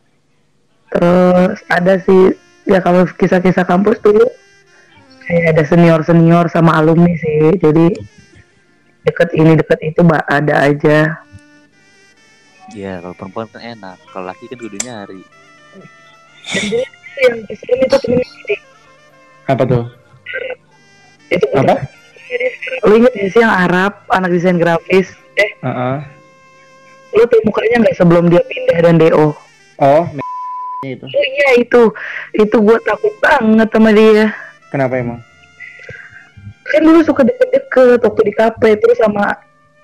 Terus ada sih ya kalau kisah-kisah kampus dulu kayak ada senior-senior sama alumni sih. Jadi deket ini deket itu mbak ada aja. Iya kalau perempuan kan enak Kalau laki kan kudu nyari yang itu. Apa tuh? Itu Apa? Lu inget gak sih yang Arab, anak desain grafis? Eh, Heeh. lu tuh mukanya nggak sebelum dia pindah dan DO? Oh, itu. Oh iya itu, itu gue takut banget sama dia. Kenapa emang? Kan dulu suka deket-deket waktu di kafe, terus sama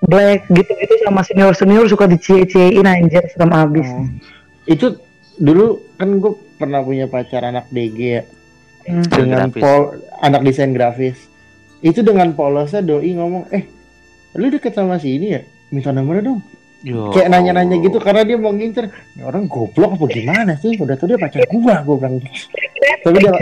Black gitu-gitu sama senior-senior suka dicie-ciein anjir sama abis. Oh. Itu dulu kan gue pernah punya pacar anak DG ya Hmm. dengan grafis. pol anak desain grafis. Itu dengan polosnya doi ngomong, "Eh, lu deket sama si ini ya? Minta nomornya dong." Yo, Kayak nanya-nanya gitu karena dia mau ngincer. "Ini orang goblok apa gimana sih? Udah tau dia pacar gua, gua bilang. gitu. Tapi dia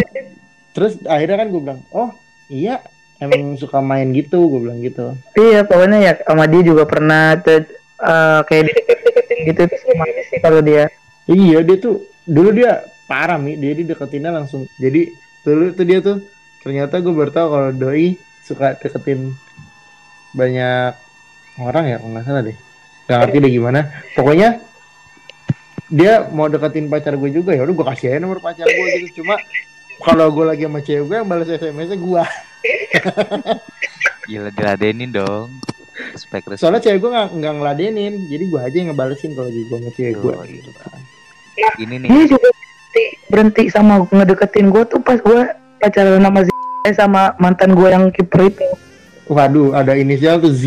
terus akhirnya kan gue bilang, "Oh, iya, emang suka main gitu," gue bilang gitu. Iya, pokoknya ya sama dia juga pernah tuh, eh, kayak dideket-deketin gitu terus gimana sih kalau dia. Iya dia tuh dulu dia parah mi. Dia dideketinnya langsung. Jadi dulu tuh dia tuh ternyata gue baru tahu kalau doi suka deketin banyak orang ya nggak salah deh. Nggak ngerti deh gimana. Pokoknya dia mau deketin pacar gue juga ya udah gue kasih aja nomor pacar gue gitu. Cuma kalau gue lagi sama cewek gue yang balas sms nya gue <laughs> Gila diladenin dong. Respect respect. Soalnya cewek gue nggak nggak ngeladenin. Jadi gue aja yang ngebalesin kalau lagi gue sama cewek gue Yo, gitu. Kan Ini nih. Dia juga berhenti, berhenti sama ngedeketin gue tuh pas gue pacaran sama Z sama mantan gue yang kiper itu. Waduh ada inisial tuh Z.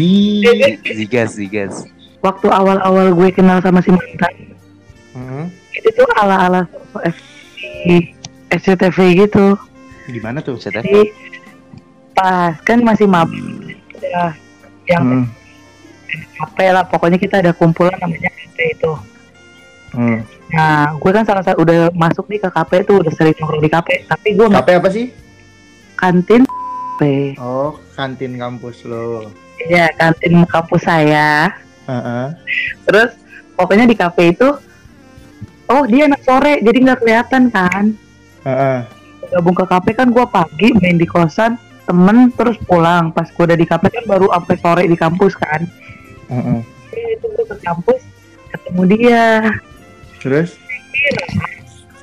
Zigas Zigas waktu awal-awal gue kenal sama si mantan Hmm, itu tuh ala-ala sosok FTV, SCTV gitu. Gimana tuh? Bisa jadi pas kan masih mab ya, yang Hmm, HP lah pokoknya kita ada kumpulan namanya KP itu. Hmm. nah gue kan salah satu udah masuk nih ke KP tuh udah sering nongkrong di KP tapi gue KP apa sih? Kantin KP Oh, kantin kampus lo. ya kantin kampus saya. Heeh. terus pokoknya di kafe itu oh dia anak sore jadi nggak kelihatan kan Heeh. gabung ke kafe kan gue pagi main di kosan temen terus pulang pas gue udah di kafe kan baru sampai sore di kampus kan. Jadi itu gue ke kampus ketemu dia Terus?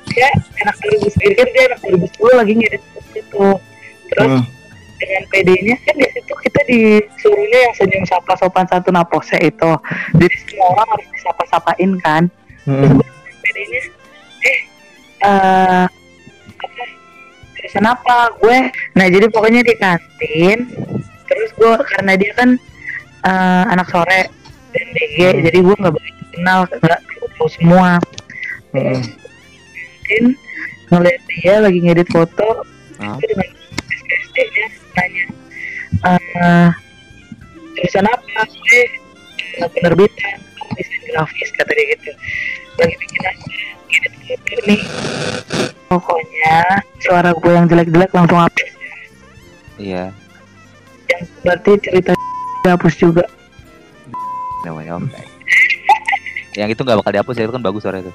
dia anak 2009 kan dia anak 2010 lagi ngedit itu terus Heeh. dengan PD-nya kan di situ kita disuruhnya yang senyum sapa sopan satu napose itu jadi semua orang harus disapa-sapain kan Heeh. PD-nya eh eh jurusan apa gue nah jadi pokoknya di kantin terus gue karena dia kan eh, anak sore dan DG jadi gue nggak begitu kenal nggak tahu semua. Mungkin ngeliat dia lagi ngedit foto Hah? itu dengan nya eh jurusan apa? Gue penerbitan desain grafis kata dia gitu. Lagi bikin aja foto nih pokoknya suara gue yang jelek-jelek langsung hapus. Iya. Yang berarti cerita <laughs> dihapus juga. Namanya om Yang itu gak bakal dihapus ya itu kan bagus suara itu.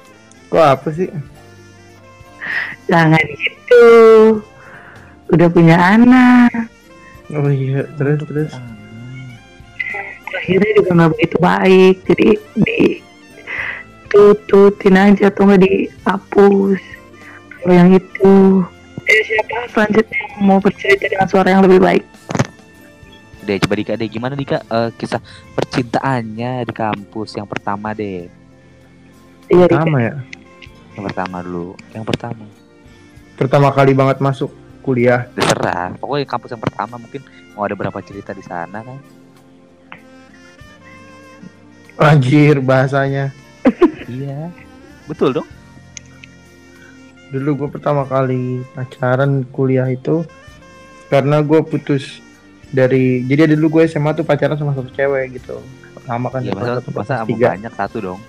Kok apa sih? jangan gitu. Udah punya anak. Oh iya, terus terus. akhirnya juga nggak begitu baik jadi di tututin aja atau nggak dihapus. Kalau yang itu. Eh siapa? Selanjutnya yang mau bercerita dengan suara yang lebih baik. Deh coba Dika deh. Gimana Dika? Eh, kisah percintaannya di kampus yang pertama deh. Iya. Sama ya. Yang pertama dulu. Yang pertama. Pertama kali banget masuk kuliah. Terserah Pokoknya kampus yang pertama mungkin Mau ada berapa cerita di sana kan? Anjir bahasanya. Iya. Betul dong. Dulu gue pertama kali pacaran kuliah itu karena gue putus dari jadi dulu gue SMA tuh pacaran sama satu cewek gitu. Lama kan Iya, kelas masa satu, masa tiga. banyak satu dong.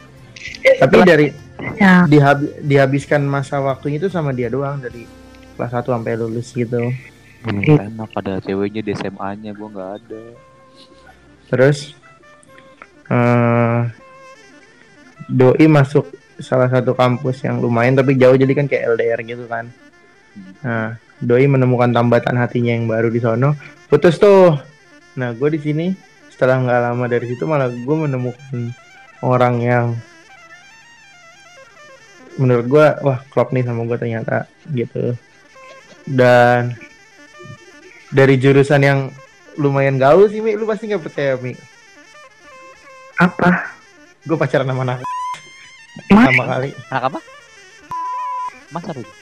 Tapi dari Ya, dihab- dihabiskan masa waktunya itu sama dia doang dari kelas 1 sampai lulus gitu. Gitu. Enak pada ceweknya di SMA-nya gua nggak ada. Terus eh doi masuk salah satu kampus yang lumayan tapi jauh jadi kan kayak LDR gitu kan. Nah, doi menemukan tambatan hatinya yang baru di sono, putus tuh. Nah, gue di sini setelah nggak lama dari situ malah gue menemukan orang yang menurut gue wah klop nih sama gue ternyata gitu. Dan dari jurusan yang lumayan gaul sih Mi, lu pasti nggak percaya Mi. apa? Gue pacaran sama anak Mas, pertama kali. Anak apa? Mas apa itu?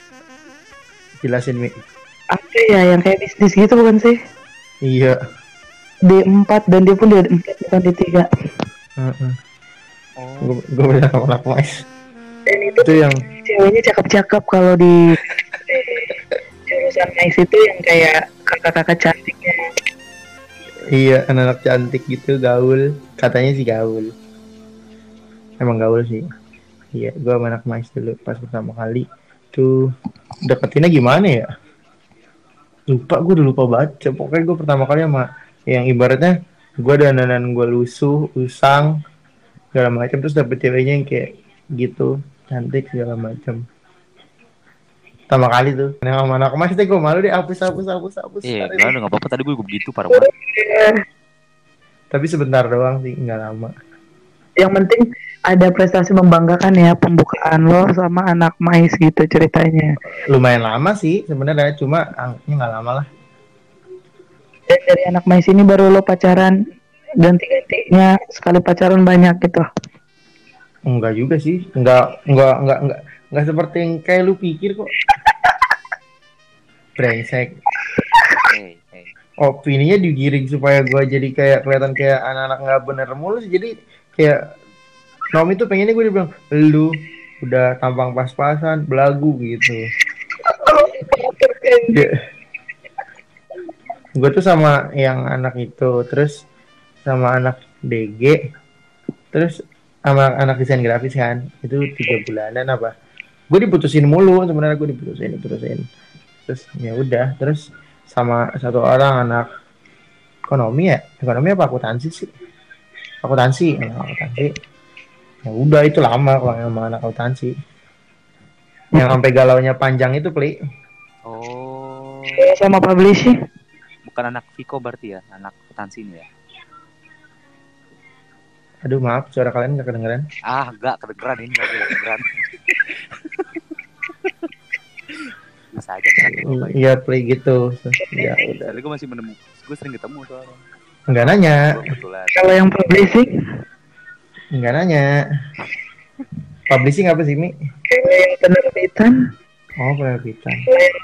Jelasin Mi. apa ya yang kayak bisnis gitu bukan sih? Iya. D4 dan dia pun di D4 bukan D3. Heeh. Oh. Gue gue sama anak mais. Dan itu Itu yang ceweknya cakep-cakep kalau di di jurusan mais itu yang kayak kakak-kakak cantiknya. Iya, anak-anak cantik gitu, gaul. Katanya sih gaul. Emang gaul sih. Iya, gua sama anak mais dulu pas pertama kali. Tuh deketinnya gimana ya? Lupa, gue udah lupa baca. Pokoknya gue pertama kali sama yang ibaratnya gue dandanan gue lusuh, usang, segala macam. Terus dapet ceweknya yang kayak gitu, cantik segala macam. Pertama kali tuh. Yang sama anak mais deh gue malu deh, hapus, hapus, hapus, hapus. Iya, enggak nggak apa-apa tadi gue begitu parah banget. Tapi sebentar doang sih, nggak lama. Yang penting ada prestasi membanggakan ya pembukaan lo sama anak mais gitu ceritanya. lumayan lama sih sebenarnya cuma anggapnya nggak lama lah Dan dari anak mais ini baru lo pacaran ganti-gantinya sekali pacaran banyak gitu. enggak juga sih enggak enggak enggak enggak enggak seperti yang kayak lu pikir kok brengsek Hey, hey. opininya digiring supaya gua jadi kayak kelihatan kayak anak-anak nggak bener mulu sih jadi kayak Nomi tuh pengennya gue dibilang lu udah tampang pas-pasan belagu gitu. Gue tuh sama yang anak itu terus sama anak DG terus sama anak desain grafis kan itu tiga bulanan apa. Gue diputusin mulu sebenarnya gue diputusin diputusin. Terus ya udah terus sama satu orang anak. Ekonomi ya? Ekonomi apa? Akuntansi sih. Akuntansi anak akuntansi ya udah itu lama kalau yang sama anak akuntansi yang sampai galaunya panjang itu pli Oh, Ya, sama publishing. bukan anak Viko berarti ya, anak akuntansi ini ya. aduh maaf suara kalian nggak kedengeran Ah, enggak kedengeran ini enggak kedengeran. <laughs> Bisa aja iya play gitu ya udah gue masih menemukan, gue sering ketemu soalnya. nggak nanya. Kalau yang publishing nggak nanya. Publishing apa sih mi? Penerbitan, oh penerbitan.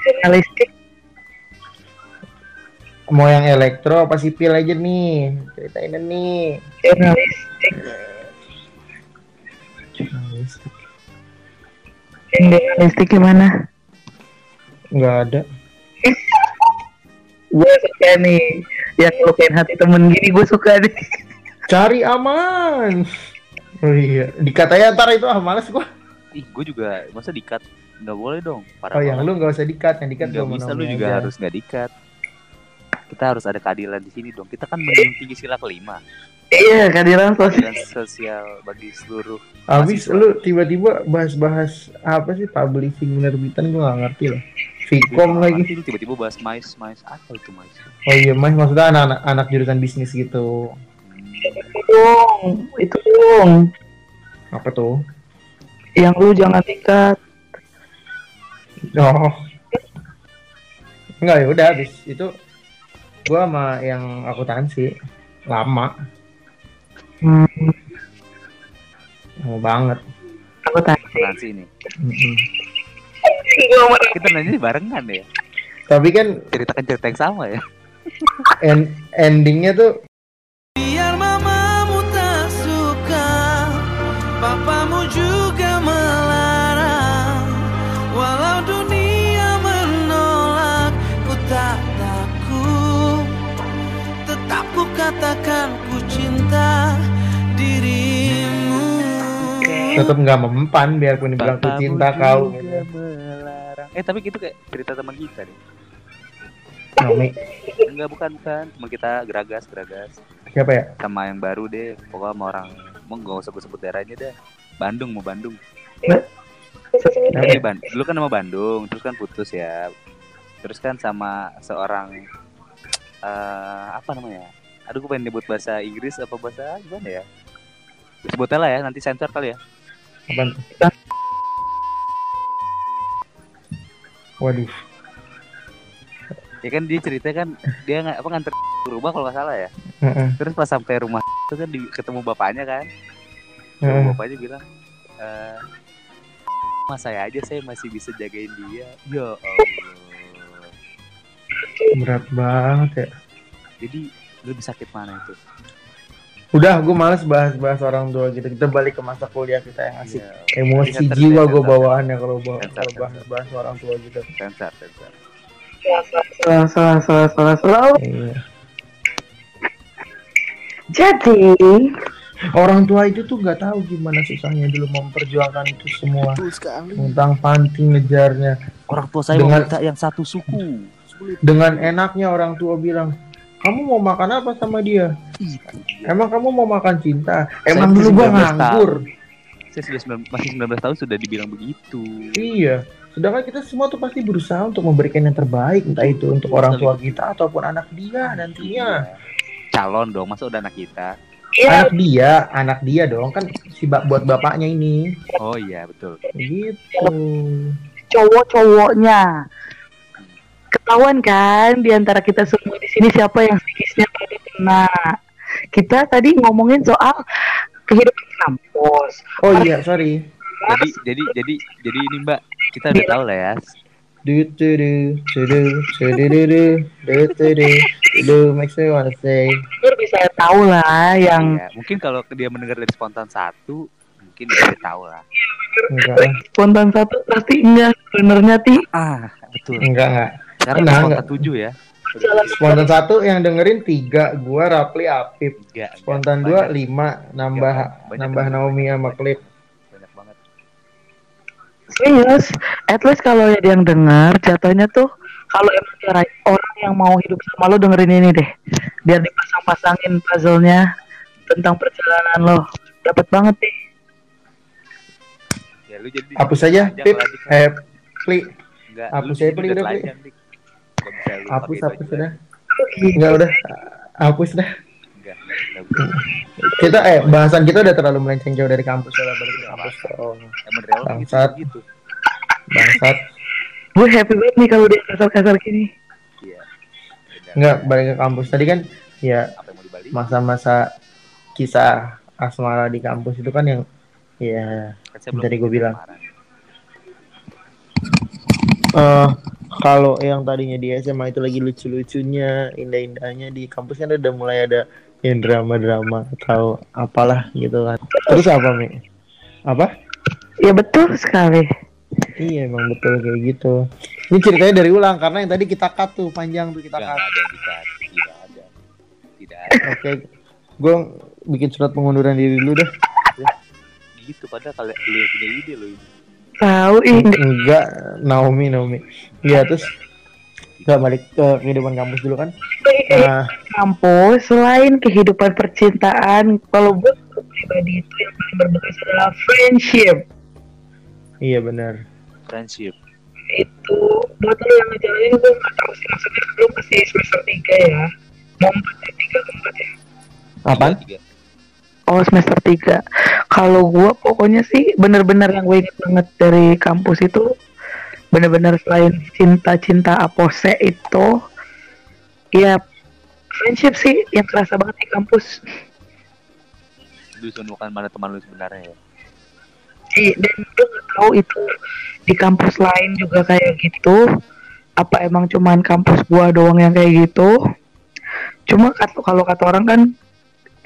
Jurnalistik, mau yang elektro apa sipil aja nih ceritain nih jurnalistik, Jurnalistik. jurnalistik gimana? nggak ada. <laughs> Gue suka nih. Yang ngelukain hati temen gini gue suka nih. cari aman oh iya dikatanya ntar itu ah males gua Ih, gue juga masa dikat nggak boleh dong. Parah oh yang banget. lu nggak usah dikat yang dikat nggak gua bisa, mau lu juga aja. harus nggak dikat. Kita harus ada keadilan di sini dong. Kita kan menjunjung tinggi sila kelima Iya, kehadiran sosial. sosial bagi seluruh. Habis lu tiba-tiba bahas-bahas apa sih publishing penerbitan gua nggak ngerti loh. Vkom Gua lagi. lu tiba-tiba bahas mais mais apa itu mais? Oh iya mas maksudnya anak-anak anak jurusan bisnis gitu. Hmm. dong, itu dong. Apa tuh? Yang lu jangan dikat. Oh. Enggak ya udah habis itu gua sama yang akuntansi lama Hmm, lama banget. aku tadi. Akuntansi ini. Kita nanya barengan ya. Tapi kan Ceritakan cerita yang sama ya. end, endingnya tuh tetap nggak mempan biarpun dibilang Bapakmu cinta kau melarang. Eh tapi gitu kayak cerita teman kita deh. Nomi Enggak bukan bukan, teman kita geragas geragas siapa ya sama yang baru deh. Pokoknya sama orang mau nggak usah gue sebut daerahnya deh. Bandung mau Bandung. Tapi Ban- dulu kan nama Bandung, terus kan putus ya. Terus kan sama seorang eh apa namanya? Aduh gue pengen nyebut bahasa Inggris apa bahasa gimana ya? Sebutnya lah ya, nanti sensor kali ya. Apaan tuh? waduh Ya kan dia cerita kan dia nggak apa nganter ke rumah kalau nggak salah ya. Heeh, Terus pas sampai rumah itu kan di, ketemu bapaknya kan. heeh. Terus bapaknya bilang, eh mas saya aja saya masih bisa jagain dia. Ya Allah. berat banget ya Jadi lebih sakit mana itu? Udah gue males bahas-bahas orang tua gitu kita balik ke masa kuliah kita yang asik Iya, emosi Sensor, jiwa gue bawaannya kalau bawa- bahas-bahas orang tua gitu sensor, sensor. Salah, salah, salah, salah, salah. Iya. Jadi, orang tua itu tuh nggak tahu gimana susahnya dulu memperjuangkan itu semua Betul sekali. tentang panting ngejarnya Orang tua saya Dengan- yang satu suku. dengan enaknya orang tua bilang kamu mau makan apa sama dia? Emang kamu mau makan cinta? Emang dulu gua 19 nganggur. Saya sudah 9, masih 19 tahun sudah dibilang begitu. iya. Sedangkan kita semua tuh pasti berusaha untuk memberikan yang terbaik entah itu untuk orang tua kita ataupun anak dia nantinya. Iya. Calon dong, masa udah anak kita? iya, anak dia anak dia dong. Kan si bak buat bapaknya ini. Oh iya betul. gitu. Cowok-cowoknya ketahuan kan di antara kita semua di sini siapa yang psikisnya tadi kena. Kita tadi ngomongin soal kehidupan kampus. oh iya sorry Jadi jadi jadi jadi ini Mbak, kita udah tahu lah ya. do do do do do do do do do do do do do makes me wanna say bisa tahu lah yang Iya, mungkin kalau dia mendengar dari spontan satu, mungkin dia tahu lah. enggak spontan satu pasti enggak sebenarnya ti Ah, betul. enggak enggak Sekarang udah enggak. spontan tujuh ya. spontan satu yang dengerin tiga gua Rapli Apip Enggak. spontan dua Banyak, lima nambah Banyak nambah banget. Naomi sama Klip Banyak banget. serius at least kalau ada yang dengar jatuhnya tuh kalau emang cara orang yang mau hidup sama lo dengerin ini deh biar dipasang-pasangin puzzle-nya tentang perjalanan lo dapat banget nih Ya lu jadi hapus aja Pip Dik. eh Pli Enggak, hapus aja, Pli, udah, Pli. Hapus hapus udah enggak udah hapus dah Enggak, enggak bisa. kita eh bahasan kita udah terlalu melenceng jauh dari kampus udah balik ke kampus oh, gitu, Bangsat. gitu. bangsat gue happy banget nih kalau dia kasar-kasar gini Iya. Udah. enggak balik ke kampus tadi kan ya masa-masa kisah asmara di kampus itu kan yang ya Kan tadi gua bilang. kemarin. Kalau yang tadinya di SMA itu lagi lucu-lucunya, indah-indahnya di kampus kan udah mulai ada yang drama-drama atau apalah gitu kan. Terus apa Mi? Apa? ya betul sekali Iya emang betul kayak gitu. Ini ceritanya dari ulang karena yang tadi kita cut tuh panjang tuh kita Enggak cut. ada yang dikat. Tidak ada. Tidak ada. Oke, gue bikin surat pengunduran diri dulu deh. Gitu padahal kalau lu punya ide lo ini. Tahu ih Enggak, Naomi, Naomi. Iya terus nggak balik ke kehidupan kampus dulu kan? Nah, kampus selain kehidupan percintaan kalau gue pribadi itu yang paling berbekas adalah friendship iya benar. Friendship. itu buat lo yang ngejalanin gue nggak tahu sih maksudnya lo masih semester 3 ya mau empat ya tiga ke empat ya Apaan? Tiga. Oh semester 3 kalau gue pokoknya sih bener-bener yang gue inget banget dari kampus itu bener-bener selain cinta-cinta apose itu ya friendship sih yang kerasa banget di kampus. Menemukan mana teman lu sebenarnya ya. Iya, dan gue nggak tahu itu di kampus lain juga kayak gitu apa emang cuman kampus gua doang yang kayak gitu. Cuma kalau kata orang kan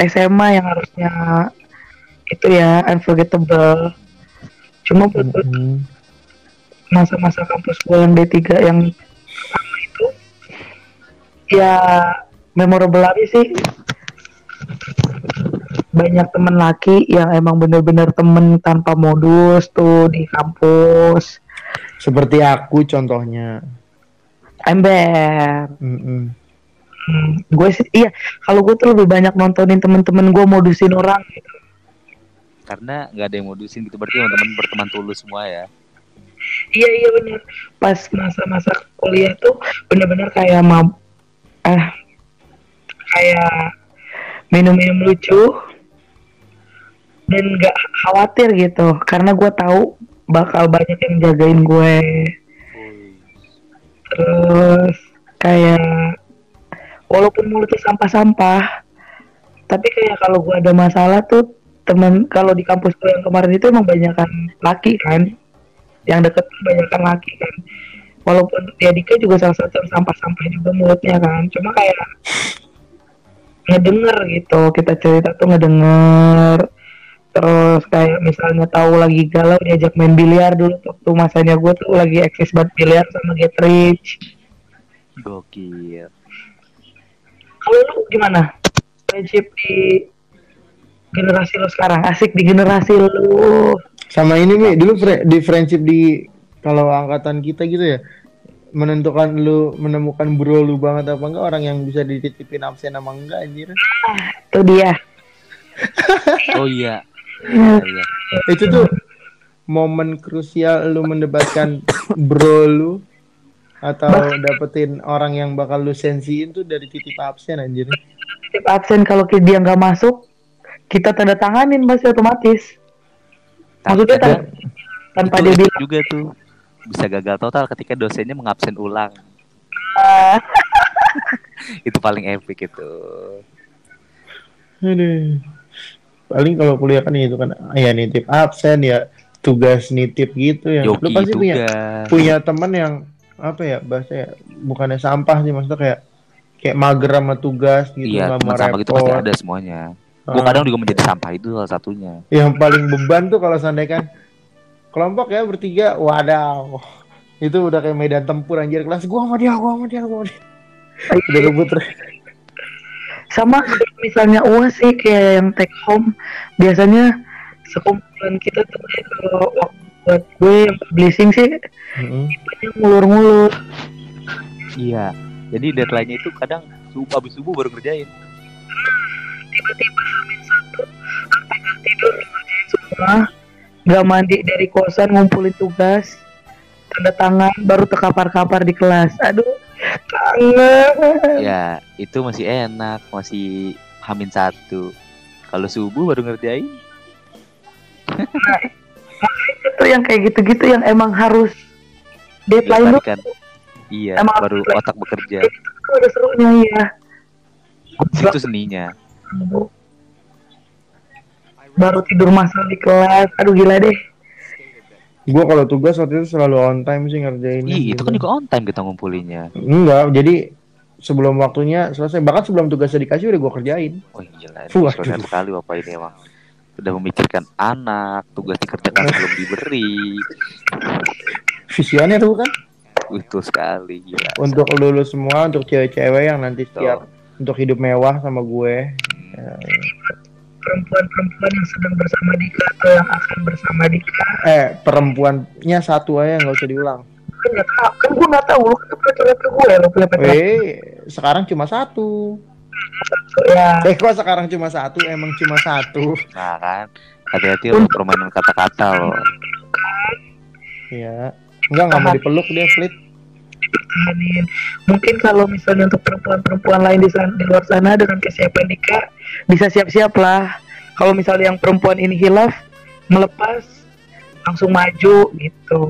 SMA yang harusnya itu ya unforgettable cuma buat gua Hmm. masa-masa kampus gua yang D3 yang pertama itu ya memorable aja sih banyak temen laki yang emang bener-bener temen tanpa modus tuh di kampus. Seperti aku contohnya. Ember. Mm-mm. Hmm, gue sih iya kalau gue tuh lebih banyak nontonin temen-temen gue modusin orang gitu. Karena nggak ada yang modusin gitu berarti teman-teman berteman tulus semua ya. Iya iya bener. Pas masa-masa kuliah tuh bener-bener kayak mab eh kayak minum-minum lucu dan nggak khawatir gitu karena gue tahu bakal banyak yang jagain gue terus mulutnya sampah-sampah. Tapi kayak kalau gue ada masalah tuh temen kalau di kampus gue yang kemarin itu emang banyakan laki kan. Yang deket tuh banyakan laki kan. Walaupun dia Dika juga salah satu sampah-sampah juga mulutnya kan. Cuma kayak ngedenger gitu kita cerita tuh ngedenger. Terus kayak misalnya tahu lagi galau diajak main biliar dulu waktu masanya gue tuh lagi eksis banget biliar sama Get Rich. Gokil. Kalau lu gimana? Friendship di generasi lu sekarang? Asik di generasi lu. Sama ini Mi, dulu fre- di friendship di kalau angkatan kita gitu ya menentukan lu menemukan bro lu banget apa enggak orang yang bisa dititipin absen sama enggak anjir. itu dia. <laughs> Oh iya. Iya, <laughs> iya. Itu tuh momen krusial lu mendebatkan bro lu atau dapetin orang yang bakal lu sensiin tuh dari titip absen anjir. titip absen kalau dia nggak masuk kita tanda tanganin masih otomatis maksudnya Kadang tan- tanpa itu dia bilang juga tuh bisa gagal total ketika dosennya mengabsen ulang. "Ah, <laughs> Itu paling epic itu. Aduh. Paling kalau kuliah kan itu kan ya nitip absen ya tugas nitip gitu ya. Lu Yogi pasti punya juga. punya teman yang apa ya bahasa ya bukannya sampah sih maksudnya kayak kayak mager sama tugas gitu Iya, mau sampah gitu pasti ada semuanya. Gue Ah. kadang juga menjadi sampah itu salah satunya. Yang paling beban tuh kalau seandainya kan kelompok ya bertiga, wadaw. Itu udah kayak medan tempur anjir kelas gua sama dia, gua sama dia, gua sama dia. Udah rebut terus. sama misalnya uas sih kayak yang take home biasanya sekumpulan kita tuh kayak kalau waktu buat gue yang publishing sih banyak ngulur-ngulur. Iya. Jadi deadline-nya itu kadang subuh abis subuh baru ngerjain. tiba-tiba hamil satu sampai nggak tidur ngerjain semua. Nggak mandi dari kosan ngumpulin tugas. Tanda tangan baru terkapar-kapar di kelas. Aduh kangen. Ya, itu masih enak, masih hamin satu. Kalau subuh baru ngerjain, itu yang kayak gitu-gitu yang emang harus deadline dilestarikan. Iya, Emang baru harus- otak bekerja. itu ada serunya ya Itu seninya. baru tidur masal di kelas aduh gila deh Gua kalau tugas waktu itu selalu on time sih ngerjainnya. Ih, itu gitu. kan juga on time kita ngumpulinnya. Enggak, jadi sebelum waktunya selesai bahkan sebelum tugasnya dikasih udah gua kerjain. Wah gila, Waduh. keren sekali bapak ini emang. Sudah memikirkan anak, tugas dikerjakan sebelum diberi. Visioner tuh kan Itu sekali, gila. untuk lulus semua untuk cewek-cewek yang nanti setiap untuk hidup mewah sama gue. Ya, perempuan-perempuan yang sedang bersama Dika atau yang akan bersama Dika Eh, perempuannya satu aja nggak usah diulang. kan kan gue nggak tahu lu kan pernah curhat ke gue lo punya pacar Eh, sekarang cuma satu. Ya Eh, kok sekarang cuma satu? Emang cuma satu. Nah kan, hati-hati lo permainan kata-kata lo. Iya. Enggak, nggak mau dipeluk dia split. pertahanin mungkin kalau misalnya untuk perempuan-perempuan lain di sana di luar sana dengan kesiapan Dika bisa siap-siap lah kalau misalnya yang perempuan ini hilaf melepas langsung maju gitu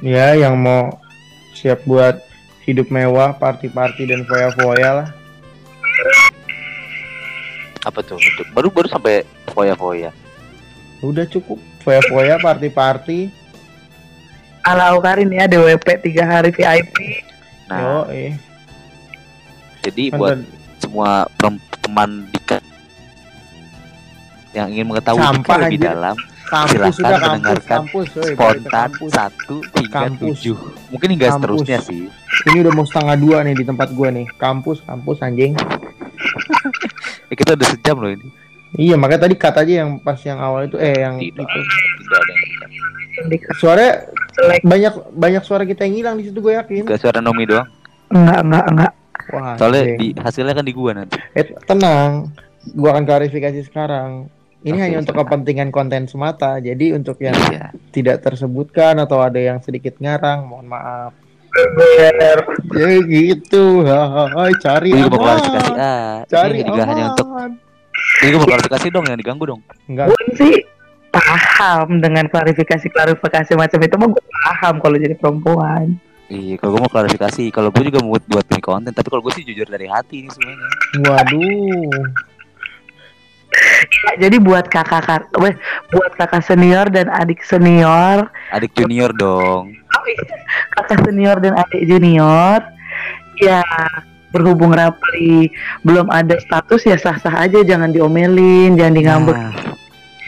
Ya, yang mau siap buat hidup mewah, party-party dan foya-foya lah. Apa tuh? Untuk baru baru sampai foya-foya. Udah cukup. Foya-foya, party-party. ala Aukarin ya DWP tiga hari VIP Nah, Yo, eh. jadi Kan buat semua teman Dika yang ingin mengetahui Sampah, lebih anjir. dalam, kampus silakan sudah kampus, mendengarkan kampus, woy, spontan satu hingga tujuh. Mungkin hingga Kampus. seterusnya sih. Ini udah mau setengah dua nih di tempat gua nih. Kampus, kampus anjing. Eh, kita udah sejam loh ini. Iya makanya tadi kata aja yang pas yang awal itu eh yang Tidak. itu Tidak ada yang suara banyak banyak suara kita yang hilang di situ gue yakin. Gak suara Nomi doang. Enggak, enggak, enggak. Wah. Soalnya anjing. di hasilnya kan di gua nanti. Eh, tenang, gua akan klarifikasi sekarang. Ini Oke, hanya untuk kepentingan konten semata. Jadi untuk yang Iya. tidak tersebutkan atau ada yang sedikit ngarang, mohon maaf. Ya gitu, hahaha, cari Ini gua mau klarifikasi aman. ah. Cari Ini juga hanya untuk ini gua mau klarifikasi dong yang diganggu dong. Enggak, Gue sih paham dengan klarifikasi-klarifikasi macam itu mah gue paham kalau jadi perempuan. Iya, kalau gua mau klarifikasi, kalau gua juga mau buat ini konten, tapi kalau gua sih jujur dari hati ini semuanya. waduh. Ya, jadi buat kakak kak, weh, buat kakak senior dan adik senior, Adik junior dong. Iya, kakak senior dan adik junior, ya berhubung Rapli belum ada status ya sah-sah aja, jangan diomelin, jangan digambek. Nah,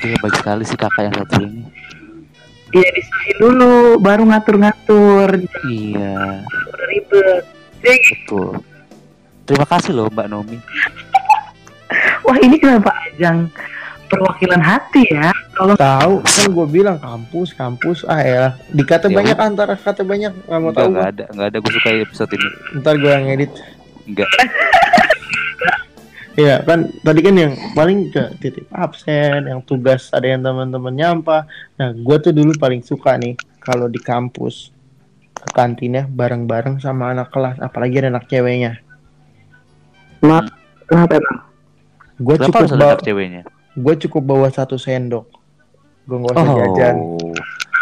Iya baik sekali sih kakak yang satu ini. Iya disahin dulu, baru ngatur-ngatur, Iya, ribet. Jadi, betul. Terima kasih loh Mbak Nomi. wah ini kenapa ajang perwakilan hati ya? Kalau Tahu kan gue bilang kampus, kampus. Ah ya, dikata Ya banyak antara kata banyak. Gak mau tahu. enggak gua. ada, enggak ada gue suka episode ini. Ntar gue yang edit. Enggak. Iya kan tadi kan yang paling ke titik absen, yang tugas ada yang teman-teman nyampa. Nah, gue tuh dulu paling suka nih kalau di kampus ke kantinnya bareng-bareng sama anak kelas, apalagi ada anak ceweknya. maaf, kenapa emang? Gue cukup bawa, anak ceweknya? Gue cukup bawa satu sendok. Gue nggak usah jajan. Oh,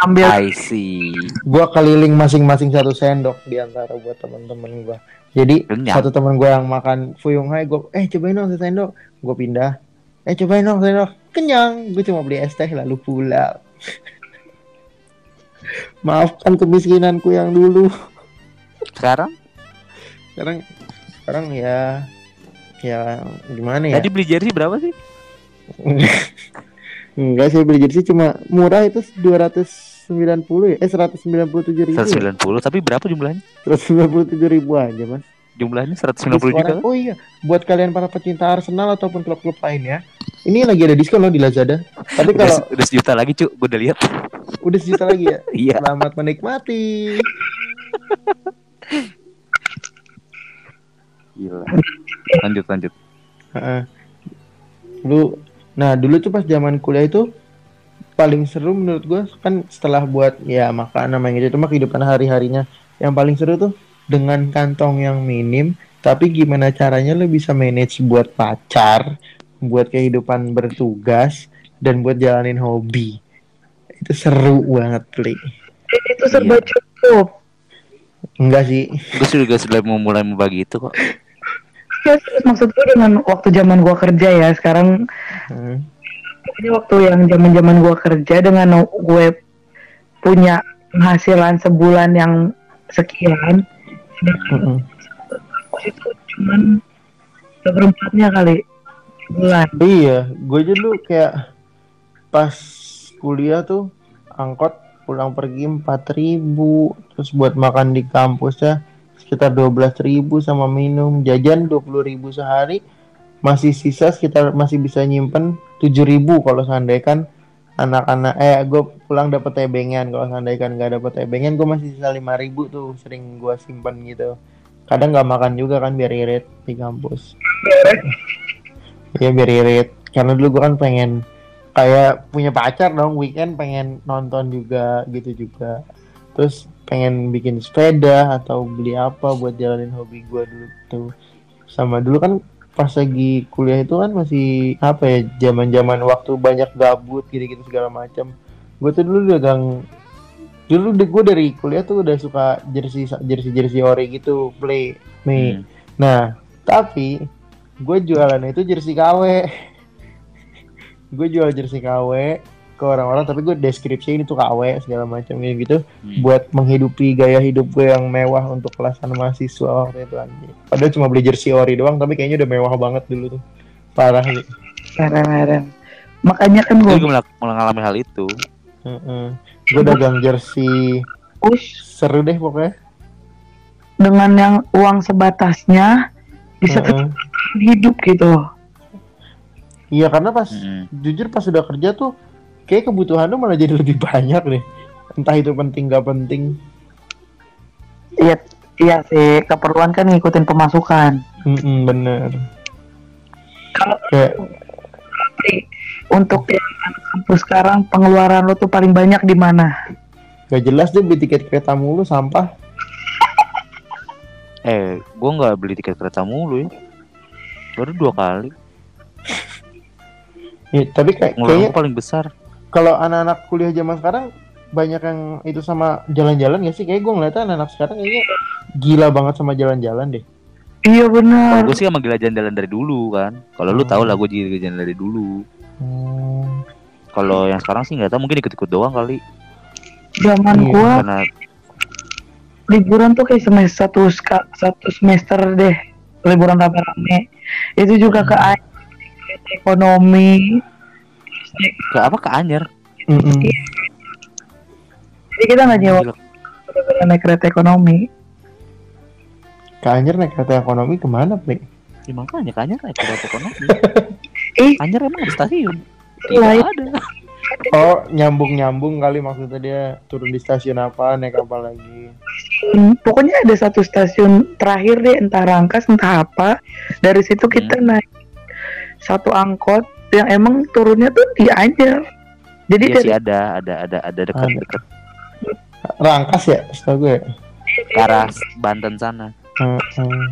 Ambil I see. Gue keliling masing-masing satu sendok di antara buat teman-teman gue. Jadi satu teman gue yang makan fuyung hai, gue eh cobain dong satu sendok. Gue pindah. Eh cobain dong sendok. Kenyang. Gue cuma beli es teh lalu pulang. <laughs> Maafkan kemiskinanku yang dulu. Sekarang? Sekarang sekarang ya ya gimana ya? Tadi beli jersey berapa sih? <laughs> Enggak sih beli jersey cuma murah itu 290 ya. Eh 197 ribu. ya? 190, tapi berapa jumlahnya? 197 ribu aja mas. Jumlahnya 190 Diskon- juta. Oh iya, buat kalian para pecinta Arsenal ataupun klub-klub lainnya, ini lagi ada diskon loh di Lazada. Tapi Udah, kalau udah sejuta lagi, Cuk. Gue udah lihat. udah sejuta lagi ya, <laughs> Iya. selamat menikmati. Gila. Lanjut, lanjut. Heeh. Lu, nah dulu tuh pas zaman kuliah itu paling seru menurut gua kan setelah buat ya makan namanya gitu itu mah kehidupan hari-harinya. Yang paling seru tuh dengan kantong yang minim, tapi gimana caranya lu bisa manage buat pacar, buat kehidupan bertugas, dan buat jalanin hobi. Itu seru banget, Pli. itu serba Iya. cukup. Enggak sih. Gue juga sudah mau mulai membagi itu kok. <laughs> Ya, maksud gue dengan waktu zaman gua kerja ya sekarang Hmm. ini waktu yang zaman zaman gua kerja dengan gue punya penghasilan sebulan yang sekian Mm-mm. itu cuman seperempatnya kali sebulan Iya, gue aja dulu kayak pas kuliah tuh angkot pulang pergi empat ribu, terus buat makan di kampusnya sekitar dua belas ribu sama minum. Jajan dua puluh ribu sehari, masih sisa sekitar masih bisa nyimpen tujuh ribu kalau seandainya kan anak-anak eh gue pulang dapet tebengan kalau seandainya kan nggak dapet tebengan gue masih sisa lima ribu tuh sering gue simpan gitu. Kadang nggak makan juga kan biar irit di kampus. Iya biar irit. Karena dulu gue kan pengen kayak punya pacar dong weekend pengen nonton juga gitu juga. Terus pengen bikin sepeda atau beli apa buat jalanin hobi gue dulu tuh. Sama dulu kan pas lagi kuliah itu kan masih apa ya zaman zaman waktu banyak gabut gitu gitu segala macam. Gue tuh dulu dagang dulu gue dari kuliah tuh udah suka jersey jersey jersey ori gitu play me Hmm. nah tapi gue jualannya itu jersey KW <laughs> gue jual jersey KW ke orang-orang tapi gue deskripsi ini tuh KW segala macam gitu gitu Hmm. buat menghidupi gaya hidup gue yang mewah untuk kelasan mahasiswa waktu itu anjing. padahal cuma beli jersey ori doang tapi kayaknya udah mewah banget dulu tuh parah nih keren-keren makanya kan Gue gue juga mengalami hal itu. gue dagang jersey push seru deh pokoknya dengan yang uang sebatasnya bisa hidup gitu Iya karena pas Mm-mm. jujur pas sudah kerja tuh kayak kebutuhan lu malah jadi lebih banyak deh. Entah itu penting gak penting. Iya, iya sih. Keperluan kan ngikutin pemasukan. Mm-mm, bener. Kalau Kayak untuk yang kampus sekarang pengeluaran lo tuh paling banyak di mana? gak jelas deh beli tiket kereta mulu sampah. Eh, gua nggak beli tiket kereta mulu ya. Baru dua kali. Ya, tapi kayak Pengeluaran kayaknya paling besar. Kalau anak-anak kuliah zaman sekarang banyak yang itu sama jalan-jalan gak sih? Kayak gue ngeliatnya anak-anak sekarang kayaknya gila banget sama jalan-jalan deh. Iya Kalau benar. gue sih emang gila jalan-jalan dari dulu kan. Kalau lu Hmm. tau lah gue gila jalan dari dulu. Hmm. Kalau yang sekarang sih nggak tahu mungkin ikut-ikut doang kali. Zaman Iya, gua Karena liburan tuh kayak semester satu satu semester deh liburan rame-rame. Itu juga ke Hmm. kereta ekonomi. Ke apa ke Anyer. Mm-mm. Jadi kita nggak nyewa gara-gara naik kereta ekonomi. Ke Anyer naik kereta ekonomi ke mana, Pri? Ya, makanya ke Anyer naik kereta ekonomi. <laughs> Ih. Anyer emang ada stasiun. Iya, Tidak ada. Oh, nyambung-nyambung kali maksudnya dia turun di stasiun apa, naik apa lagi. Hmm, pokoknya ada satu stasiun terakhir deh entah Rangkas entah apa. Dari situ kita Hmm. naik satu angkot yang emang turunnya tuh di Anyer. Jadi Iya dari sih ada, ada, ada, ada dekat-dekat Rangkas ya, setahu gue. ke arah Banten sana. Heeh.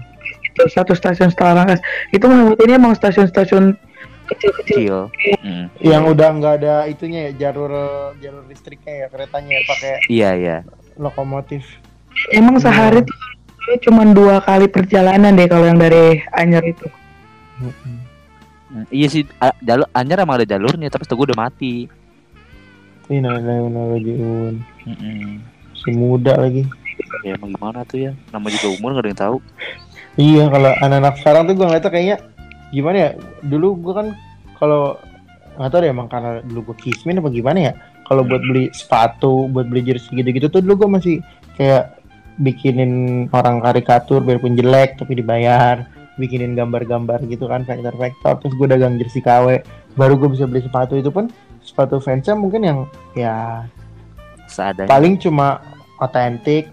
itu satu stasiun setelah Rangkas itu menurut ini emang stasiun-stasiun kecil-kecil. Kecil. Mm. Yang udah nggak ada itunya ya, jalur jalur listriknya ya, keretanya ya, pakai Iya, iya. lokomotif. Emang Iya. sehari tuh cuma dua kali perjalanan deh kalau yang dari Anyer itu. Mm-mm. Mm, Iya sih, a- jalur Anyer emang ada jalurnya, tapi setahu gue udah mati. Ini Najiun. Mm-mm. Si muda lagi. Ya emang gimana tuh ya? Nama juga umur gak ada yang tahu. Iya, kalau anak-anak sekarang tuh gue ngeliatnya kayaknya gimana ya? Dulu gue kan kalau nggak tahu deh emang karena dulu gue kismin apa gimana ya? Kalau buat beli sepatu, buat beli jersey gitu-gitu tuh dulu gue masih kayak bikinin orang karikatur biarpun jelek tapi dibayar bikinin gambar-gambar gitu kan vektor-vektor terus gue dagang jersey KW baru gue bisa beli sepatu itu pun sepatu fansnya mungkin yang ya Seadanya. paling cuma otentik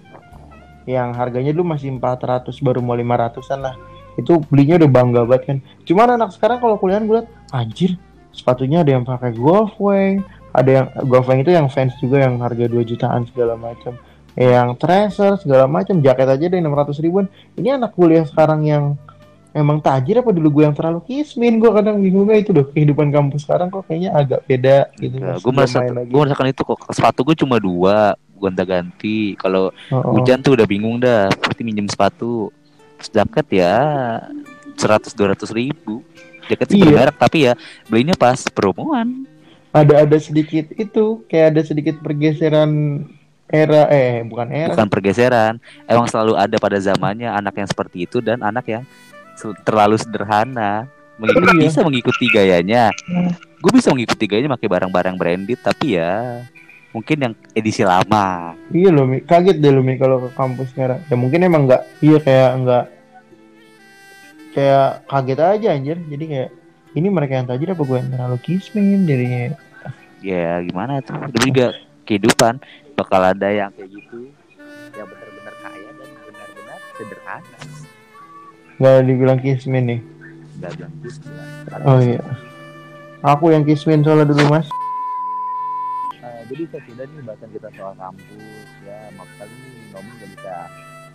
yang harganya dulu masih 400 baru mau 500an lah. Itu belinya udah bangga banget kan. Cuman anak sekarang kalau kuliah gue liat anjir sepatunya ada yang pakai Golfway ada yang Golfway itu yang fans juga yang harga 2 jutaan segala macam. Yang tracer segala macam jaket aja deh 600 ribuan. Ini anak kuliah sekarang yang emang tajir apa dulu gue yang terlalu kismin? Gue kadang bingungnya itu loh kehidupan kampus sekarang kok kayaknya agak beda gitu gue merasa gue merasakan itu kok. Sepatu gue cuma dua gonta ganti kalau Oh, oh. hujan tuh udah bingung dah pasti minjem sepatu. Terus jaket ya seratus dua ratus ribu. Jaket sih Iya. bermerek tapi ya belinya pas promoan. Ada ada sedikit itu kayak ada sedikit pergeseran era eh bukan era. Bukan pergeseran. Emang selalu ada pada zamannya anak yang seperti itu dan anak yang terlalu sederhana. Mengikuti Iya. bisa mengikuti gayanya. Gue bisa mengikuti gayanya pakai barang-barang branded tapi ya mungkin yang edisi lama. Iya loh Mi. kaget deh lo Mi kalau ke kampus sekarang. Ya mungkin emang nggak iya kayak nggak kayak kaget aja anjir. Jadi kayak ini mereka yang tajir apa gue yang terlalu kismin jadinya. Ya gimana tuh? Itu juga kehidupan. Bakal ada yang kayak gitu yang benar-benar kaya dan benar-benar sederhana nggak dibilang kismin nih. Nggak bilang ya oh iya. Aku yang kismin soalnya dulu mas. Eh, jadi saya sudah nih bahasan kita soal kampus ya maaf kali nih Nomi nggak bisa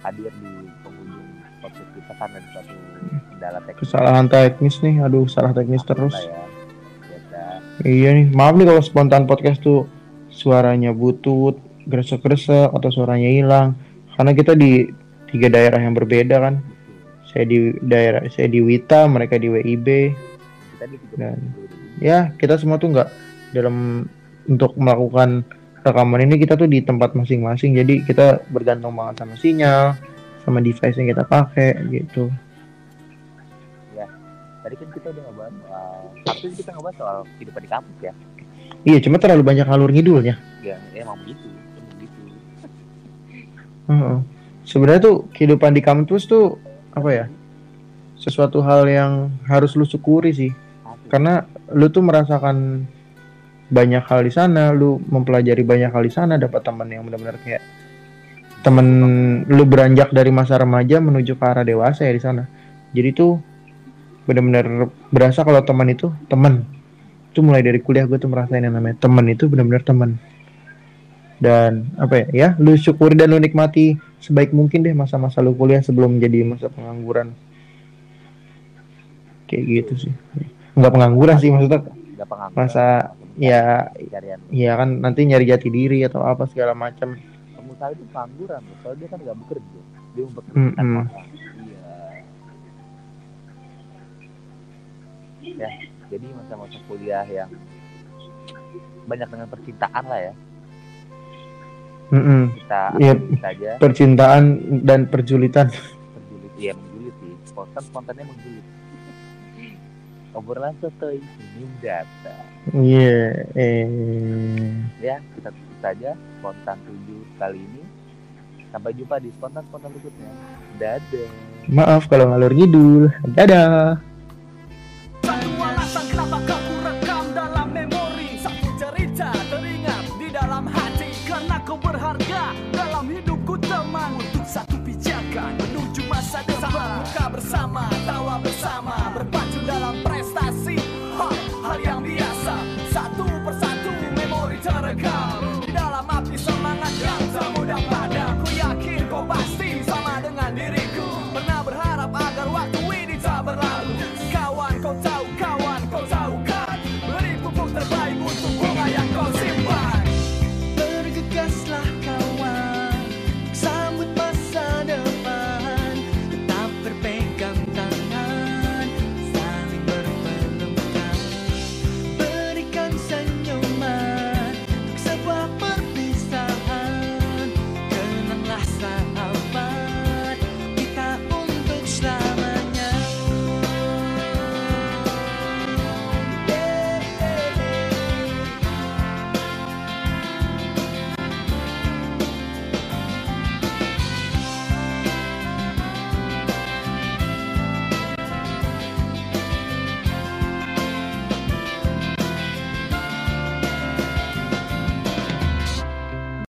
hadir di penghujung podcast kita karena ada suatu kendala teknis. Kesalahan teknis nih aduh salah teknis terus. ya biasa iya nih maaf nih kalau spontan podcast tuh suaranya butut gresek-gresek atau suaranya hilang. Karena kita di tiga daerah yang berbeda kan saya di daerah saya di Wita mereka di WIB Dan- ya kita semua tuh nggak dalam untuk melakukan rekaman ini kita tuh di tempat masing-masing. Jadi kita bergantung banget sama sinyal sama device yang kita pakai gitu. Tadi kan kita udah ngebahas soal kampus kita ngebahas soal kehidupan di kampus ya. Iya cuma terlalu banyak alur ngidulnya. Ya emang begitu emang begitu. Heeh. sebenarnya tuh kehidupan di kampus tuh apa ya? Sesuatu hal yang harus lu syukuri sih. Karena lu tuh merasakan banyak hal di sana lu mempelajari banyak hal di sana dapat teman yang benar-benar kayak temen lu beranjak dari masa remaja menuju ke arah dewasa ya di sana. Jadi tuh benar-benar berasa kalau teman itu teman itu mulai dari kuliah gue tuh merasain yang namanya teman itu benar-benar teman dan apa ya ya lu syukuri dan lu nikmati sebaik mungkin deh masa-masa lu kuliah sebelum jadi masa pengangguran kayak gitu sih nggak pengangguran sih maksudnya pengangguran. Masa- ya Pencarian. ya kan nanti nyari jati diri atau apa segala macam Pengusaha itu pengangguran loh. Soalnya dia kan gak bekerja. Dia mempekerjakan Mm-mm. orang. Iya. Ya, jadi masa-masa kuliah yang banyak dengan percintaan lah ya. Mm-mm. Kita Iya. kita aja percintaan dan perjulitan menjulit. Iya menjulit sih. Spontan spontannya menjulit. Obrolan sotoy senyum data. iya eh Ya, kita tutup saja spontan 7 kali ini. Sampai jumpa di spontan spontan berikutnya. Dadah. maaf kalau ngalur ngidul dadah